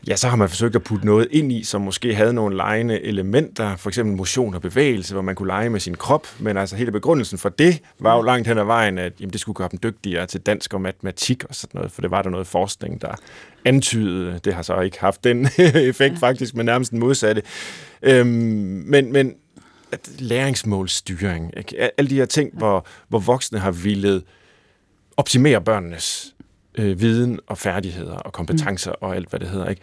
Ja, så har man forsøgt at putte noget ind i, som måske havde nogle legende elementer, for eksempel motion og bevægelse, hvor man kunne lege med sin krop, men altså hele begrundelsen for det var jo langt hen ad vejen, at jamen, det skulle gøre dem dygtigere til dansk og matematik og sådan noget, for det var der noget forskning, der antydede. Det har så ikke haft den effekt faktisk, men nærmest den modsatte. Øhm, men, men at læringsmålstyring, ikke? alle de her ting, hvor, hvor voksne har ville optimere børnenes øh, viden og færdigheder og kompetencer mm. og alt, hvad det hedder. Ikke?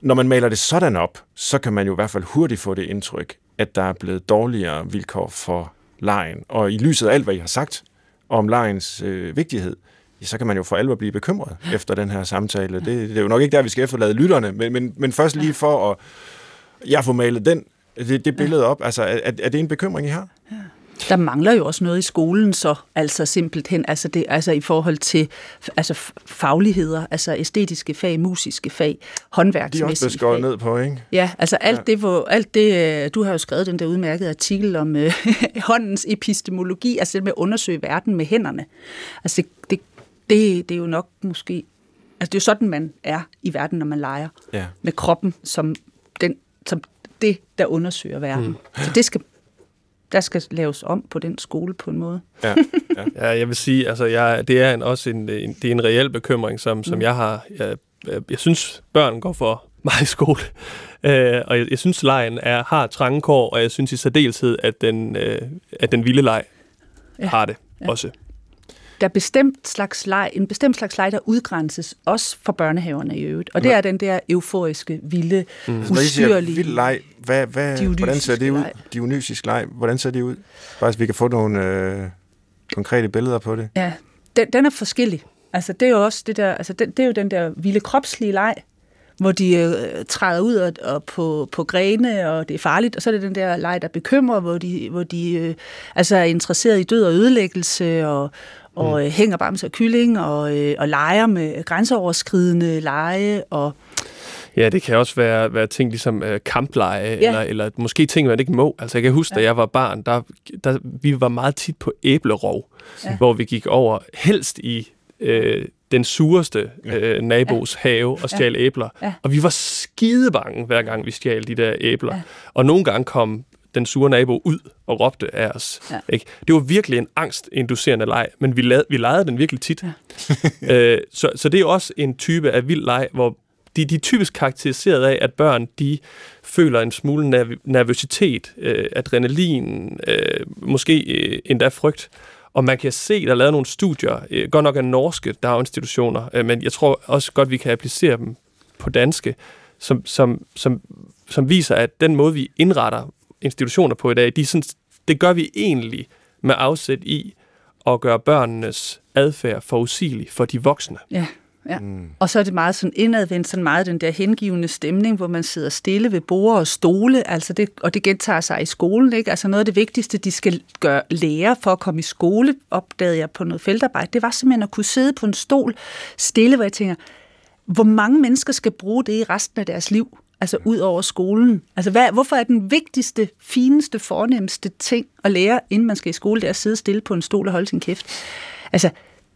Når man maler det sådan op, så kan man jo i hvert fald hurtigt få det indtryk, at der er blevet dårligere vilkår for lejen. Og i lyset af alt, hvad I har sagt om lejens øh, vigtighed, ja, så kan man jo for alvor blive bekymret efter den her samtale. Det, det er jo nok ikke der, vi skal efterlade lytterne, men, men, men først lige for at jeg får malet den, det, det billede op. Altså, er, er det en bekymring, I har? Der mangler jo også noget i skolen så, altså simpelthen, altså, det, altså i forhold til altså fagligheder, altså æstetiske fag, musiske fag, De er også håndværksmæssige blevet skåret ned på, ikke? Ja, altså alt, Ja. ja. det, hvor, alt det, øh, du har jo skrevet den der udmærkede artikel om øh, håndens epistemologi, altså det med at undersøge verden med hænderne. Altså det, det, det, det er jo nok måske, altså det er jo sådan, man er i verden, når man leger Ja. med kroppen som, den, som det, der undersøger verden. Mm. Så det skal, der skal laves om på den skole på en måde. Ja, ja. Ja, jeg vil sige, altså jeg, det er en, også en, en, det er en reel bekymring, som, som jeg har. Jeg, jeg, jeg synes, børn går for meget i skole, øh, og jeg, jeg synes, lejen er, har trange kår, og jeg synes i særdeleshed, at den, øh, at den vilde leg. Ja. har det Ja. også. Der er bestemt slags leg, en bestemt slags leg, der udgrænses også for børnehaverne i øvrigt. Og det er den der euforiske, vilde, mm. Ustyrlige... vild leg, hvad, hvad, hvordan ser det ud? leg. Dionysisk leg, hvordan ser det ud? Bare så vi kan få nogle øh, konkrete billeder på det. Ja, den, den er forskellig. Altså, det er jo også det der, altså, det, det er jo den der vilde kropslige leg, hvor de øh, træder ud og, og på, på grene, og det er farligt. Og så er det den der leg, der bekymrer, hvor de, hvor de øh, altså er interesseret i død og ødelæggelse, og, og mm. øh, hænger bamse og kylling, og, øh, og leger med grænseoverskridende lege, og Ja, det kan også være, være ting ligesom øh, kampleje, ja. eller, eller måske ting, man ikke må. Altså, jeg kan huske, ja. da jeg var barn, der, der, vi var meget tit på æblerov, ja. hvor vi gik over helst i øh, den sureste øh, nabos ja. have og stjal ja. æbler. Ja. Og vi var skide bange, hver gang vi stjal de der æbler. Ja. Og nogle gange kom den sure nabo ud og råbte af os. Ja. Ikke? Det var virkelig en angstinducerende leg, men vi, lavede, vi legede den virkelig tit. Ja. øh, så, så det er også en type af vild leg, hvor de, de er typisk karakteriseret af, at børn de føler en smule nerv- nervøsitet, øh, adrenalin, øh, måske øh, endda frygt. Og man kan se, der er lavet nogle studier, øh, godt nok af norske daginstitutioner, øh, men jeg tror også godt, vi kan applicere dem på danske, som, som, som, som viser, at den måde, vi indretter institutioner på i dag, de sådan, det gør vi egentlig med afsæt i at gøre børnenes adfærd forudsigelig for de voksne. Ja, ja. Mm. Og så er det meget sådan indadvendt, sådan meget den der hengivende stemning, hvor man sidder stille ved borde og stole, altså det, og det gentager sig i skolen, ikke? Altså noget af det vigtigste, de skal gøre lære for at komme i skole, opdagede jeg på noget feltarbejde, det var simpelthen at kunne sidde på en stol stille, hvor jeg tænker, hvor mange mennesker skal bruge det i resten af deres liv? Altså ud over skolen. Altså hvad, hvorfor er den vigtigste, fineste, fornemmeste ting at lære, inden man skal i skole, det er at sidde stille på en stol og holde sin kæft? Altså,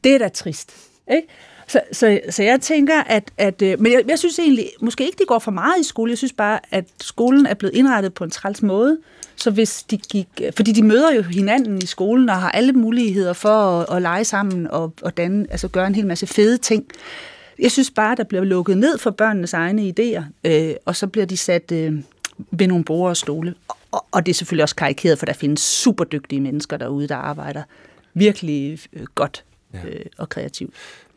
det er da trist. Ikke? Så, så, så jeg tænker, at... at øh, men jeg, jeg synes egentlig, måske ikke, de går for meget i skole. Jeg synes bare, at skolen er blevet indrettet på en træls måde. Så hvis de gik... Fordi de møder jo hinanden i skolen og har alle muligheder for at, at lege sammen og, og danne, altså gøre en hel masse fede ting. Jeg synes bare, der bliver lukket ned for børnenes egne idéer, øh, og så bliver de sat øh, ved nogle borde og stole. Og, og det er selvfølgelig også karikeret, for der findes super dygtige mennesker derude, der arbejder virkelig øh, godt øh, og kreativt.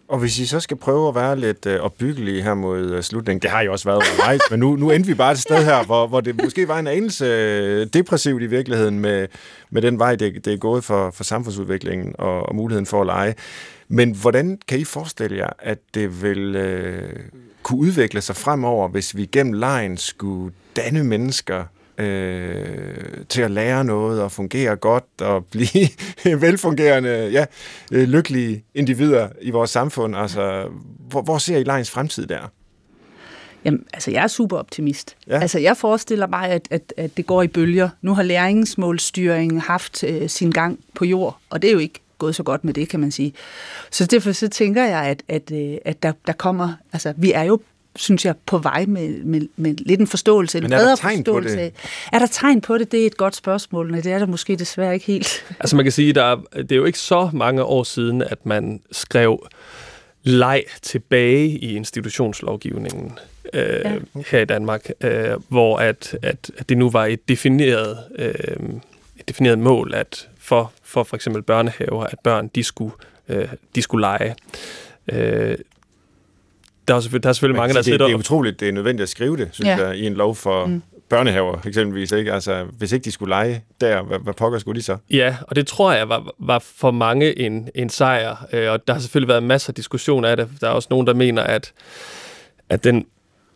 Og hvis I så skal prøve at være lidt øh, opbyggelige her mod øh, slutningen, det har I også været undervejs, men nu, nu endte vi bare et sted her, hvor, hvor det måske var en anelse øh, depressivt i virkeligheden med, med den vej, det, det er gået for, for samfundsudviklingen og, og muligheden for at lege. Men hvordan kan I forestille jer, at det vil øh, kunne udvikle sig fremover, hvis vi gennem lejen skulle danne mennesker øh, til at lære noget og fungere godt og blive velfungerende, ja, øh, lykkelige individer i vores samfund. Altså, hvor, hvor ser I lejens fremtid der? Jamen, altså jeg er super optimist. Ja. Altså jeg forestiller mig, at, at, at det går i bølger. Nu har læringsmålstyringen haft øh, sin gang på jord, og det er jo ikke gået så godt med det, kan man sige. Så derfor så tænker jeg, at, at, øh, at der, der kommer, altså vi er jo synes jeg, på vej med, med, med lidt en forståelse, en Men er der tegn forståelse. på det? Er der tegn på det? Det er et godt spørgsmål, men det er der måske desværre ikke helt. Altså man kan sige, der er, det er jo ikke så mange år siden, at man skrev leg tilbage i institutionslovgivningen øh, ja. her i Danmark, øh, hvor at, at, at det nu var et defineret, øh, et defineret mål at for, for for eksempel børnehaver, at børn de skulle, øh, de skulle lege. Øh, der er selvfølgelig, der er selvfølgelig mange, der det, sidder det er utroligt, det er nødvendigt at skrive det, synes ja. jeg, i en lov for mm. børnehaver eksempelvis. Ikke? Altså, hvis ikke de skulle lege der, hvad, hvad pokker skulle de så? Ja, og det tror jeg var, var for mange en, en sejr, øh, og der har selvfølgelig været masser af diskussion af det. Der er også nogen, der mener, at, at den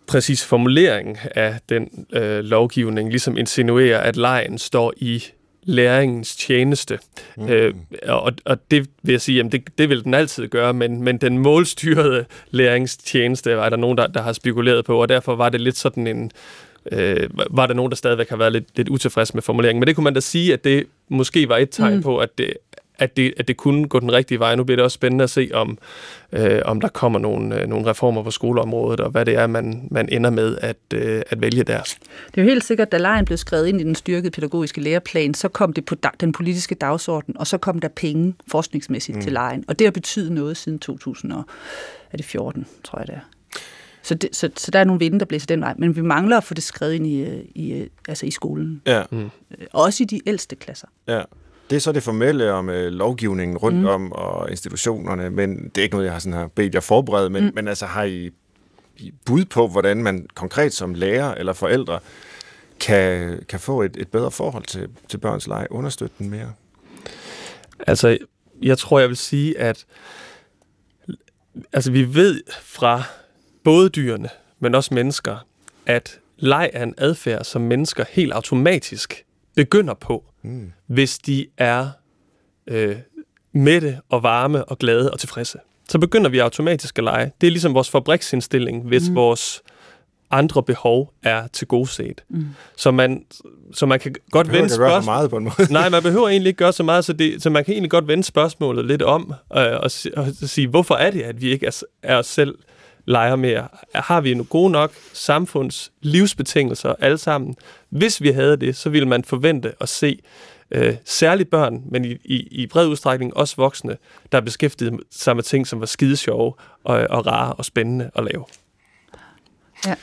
præcis formulering af den øh, lovgivning ligesom insinuerer, at lejen står i læringens tjeneste. Mm. Øh, og, og det vil jeg sige, jamen det, det vil den altid gøre, men, men den målstyrede læringstjeneste er der nogen, der, der har spekuleret på, og derfor var det lidt sådan en, øh, var der nogen, der stadigvæk har været lidt, lidt utilfreds med formuleringen. Men det kunne man da sige, at det måske var et tegn mm. på, at det, at, det, at det kunne gå den rigtige vej. Nu bliver det også spændende at se, om, øh, om der kommer nogle, øh, nogle reformer på skoleområdet, og hvad det er, man, man ender med at, øh, at vælge der. Det er jo helt sikkert, da lejen blev skrevet ind i den styrkede pædagogiske læreplan, så kom det på den politiske dagsorden, og så kom der penge forskningsmæssigt mm. til lejen. Og det har betydet noget siden 2014, tror jeg det er. Så, det, så, så der er nogle vinde, der blæser den vej. Men vi mangler at få det skrevet ind i, øh, i, øh, altså i skolen. Ja. Øh, Også i de ældste klasser. ja. Det er så det formelle om øh, lovgivningen rundt mm. om og institutionerne, men det er ikke noget, jeg har sådan her bedt jer forberede, men, mm. men altså har I, bud på, hvordan man konkret som lærer eller forældre kan, kan få et, et bedre forhold til, til børns leg, understøtte den mere? Altså, jeg tror, jeg vil sige, at altså, vi ved fra både dyrene, men også mennesker, at leg er en adfærd, som mennesker helt automatisk begynder på, mm. hvis de er øh, mætte og varme og glade og tilfredse. Så begynder vi automatisk at lege. Det er ligesom vores fabriksindstilling, hvis mm. vores andre behov er til gode set. Mm. Så, man, så man kan godt Behøver vende spørgsmålet. meget på en måde. Nej, man behøver egentlig ikke gøre så meget, så, det, så man kan egentlig godt vende spørgsmålet lidt om, øh, og, si- og sige, hvorfor er det, at vi ikke er, er os selv leger mere? Har vi nogle gode nok samfunds livsbetingelser alle sammen? Hvis vi havde det, så ville man forvente at se øh, særligt børn, men i, i, i bred udstrækning også voksne, der beskæftigede sig med ting, som var skide sjove og, og rare og spændende at lave. Ja.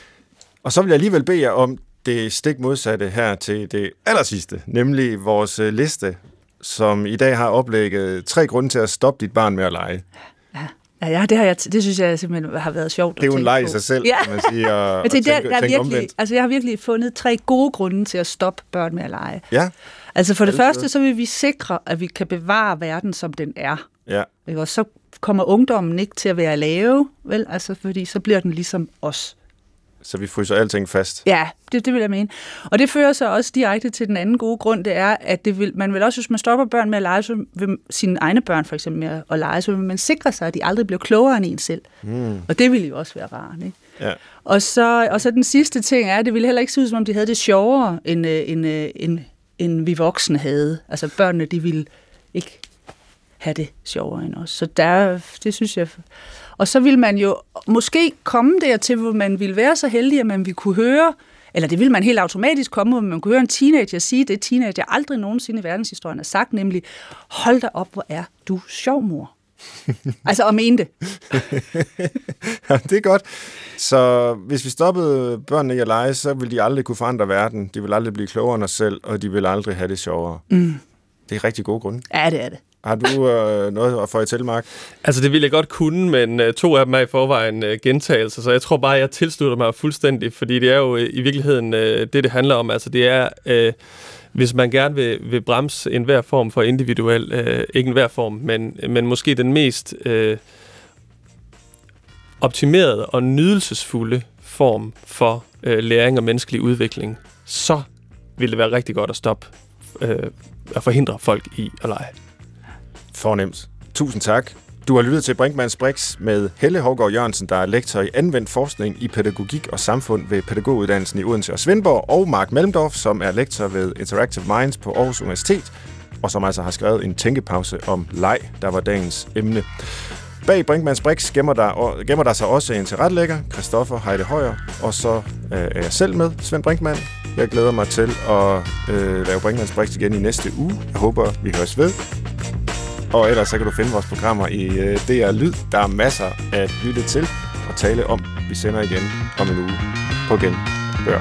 Og så vil jeg alligevel bede jer om det stik modsatte her til det aller sidste, nemlig vores øh, liste, som i dag har oplægget tre grunde til at stoppe dit barn med at lege. Ja. Det, har jeg, det synes jeg simpelthen har været sjovt Det er jo en leg i sig selv, ja. kan man sige, og, Men det er der, der er virkelig, altså jeg har virkelig fundet tre gode grunde til at stoppe børn med at lege. Ja. Altså for det Altid. første, så vil vi sikre, at vi kan bevare verden, som den er. Ja. Og så kommer ungdommen ikke til at være lave, vel? Altså, fordi så bliver den ligesom os. Så vi fryser alting fast? Ja, det, det vil jeg mene. Og det fører så også direkte til den anden gode grund, det er, at det vil, man vil også, hvis man stopper børn med at lege, så vil sine egne børn for eksempel med at lege, så vil man sikre sig, at de aldrig bliver klogere end en selv. Mm. Og det vil jo også være rart, ikke? Ja. Og, så, og så den sidste ting er, at det ville heller ikke se ud, som om de havde det sjovere, end, øh, end, øh, end, end vi voksne havde. Altså børnene, de ville ikke have det sjovere end os. Så der, det synes jeg... Og så vil man jo måske komme dertil, hvor man vil være så heldig, at man vil kunne høre, eller det vil man helt automatisk komme, hvor man kunne høre en teenager sige det, teenager aldrig nogensinde i verdenshistorien har sagt, nemlig, hold da op, hvor er du sjov, mor. altså at mene det. ja, det er godt. Så hvis vi stoppede børnene i at lege, så vil de aldrig kunne forandre verden. De vil aldrig blive klogere end os selv, og de vil aldrig have det sjovere. Mm. Det er rigtig gode grunde. Ja, det er det. Har du øh, noget at få Mark? Altså, det ville jeg godt kunne, men øh, to af dem er i forvejen øh, gentagelser, så jeg tror bare, jeg tilslutter mig fuldstændig, fordi det er jo øh, i virkeligheden øh, det, det handler om. Altså, det er, øh, hvis man gerne vil, vil bremse enhver form for individuel, øh, ikke enhver form, men, men måske den mest øh, optimerede og nydelsesfulde form for øh, læring og menneskelig udvikling, så vil det være rigtig godt at stoppe øh, at forhindre folk i at lege. Fornemt. Tusind tak. Du har lyttet til Brinkmanns Brix med Helle Hågaard Jørgensen, der er lektor i anvendt forskning i pædagogik og samfund ved pædagoguddannelsen i Odense og Svendborg, og Mark Melmdorf, som er lektor ved Interactive Minds på Aarhus Universitet, og som altså har skrevet en tænkepause om leg, der var dagens emne. Bag Brinkmanns Brix gemmer der, gemmer der sig også en tilrettelægger, Christoffer Heide Højer, og så øh, er jeg selv med, Svend Brinkmann. Jeg glæder mig til at øh, lave Brinkmanns Brix igen i næste uge. Jeg håber, vi høres ved. Og ellers så kan du finde vores programmer i øh, DR Lyd. Der er masser at lytte til og tale om. Vi sender igen om en uge på igen. Bør.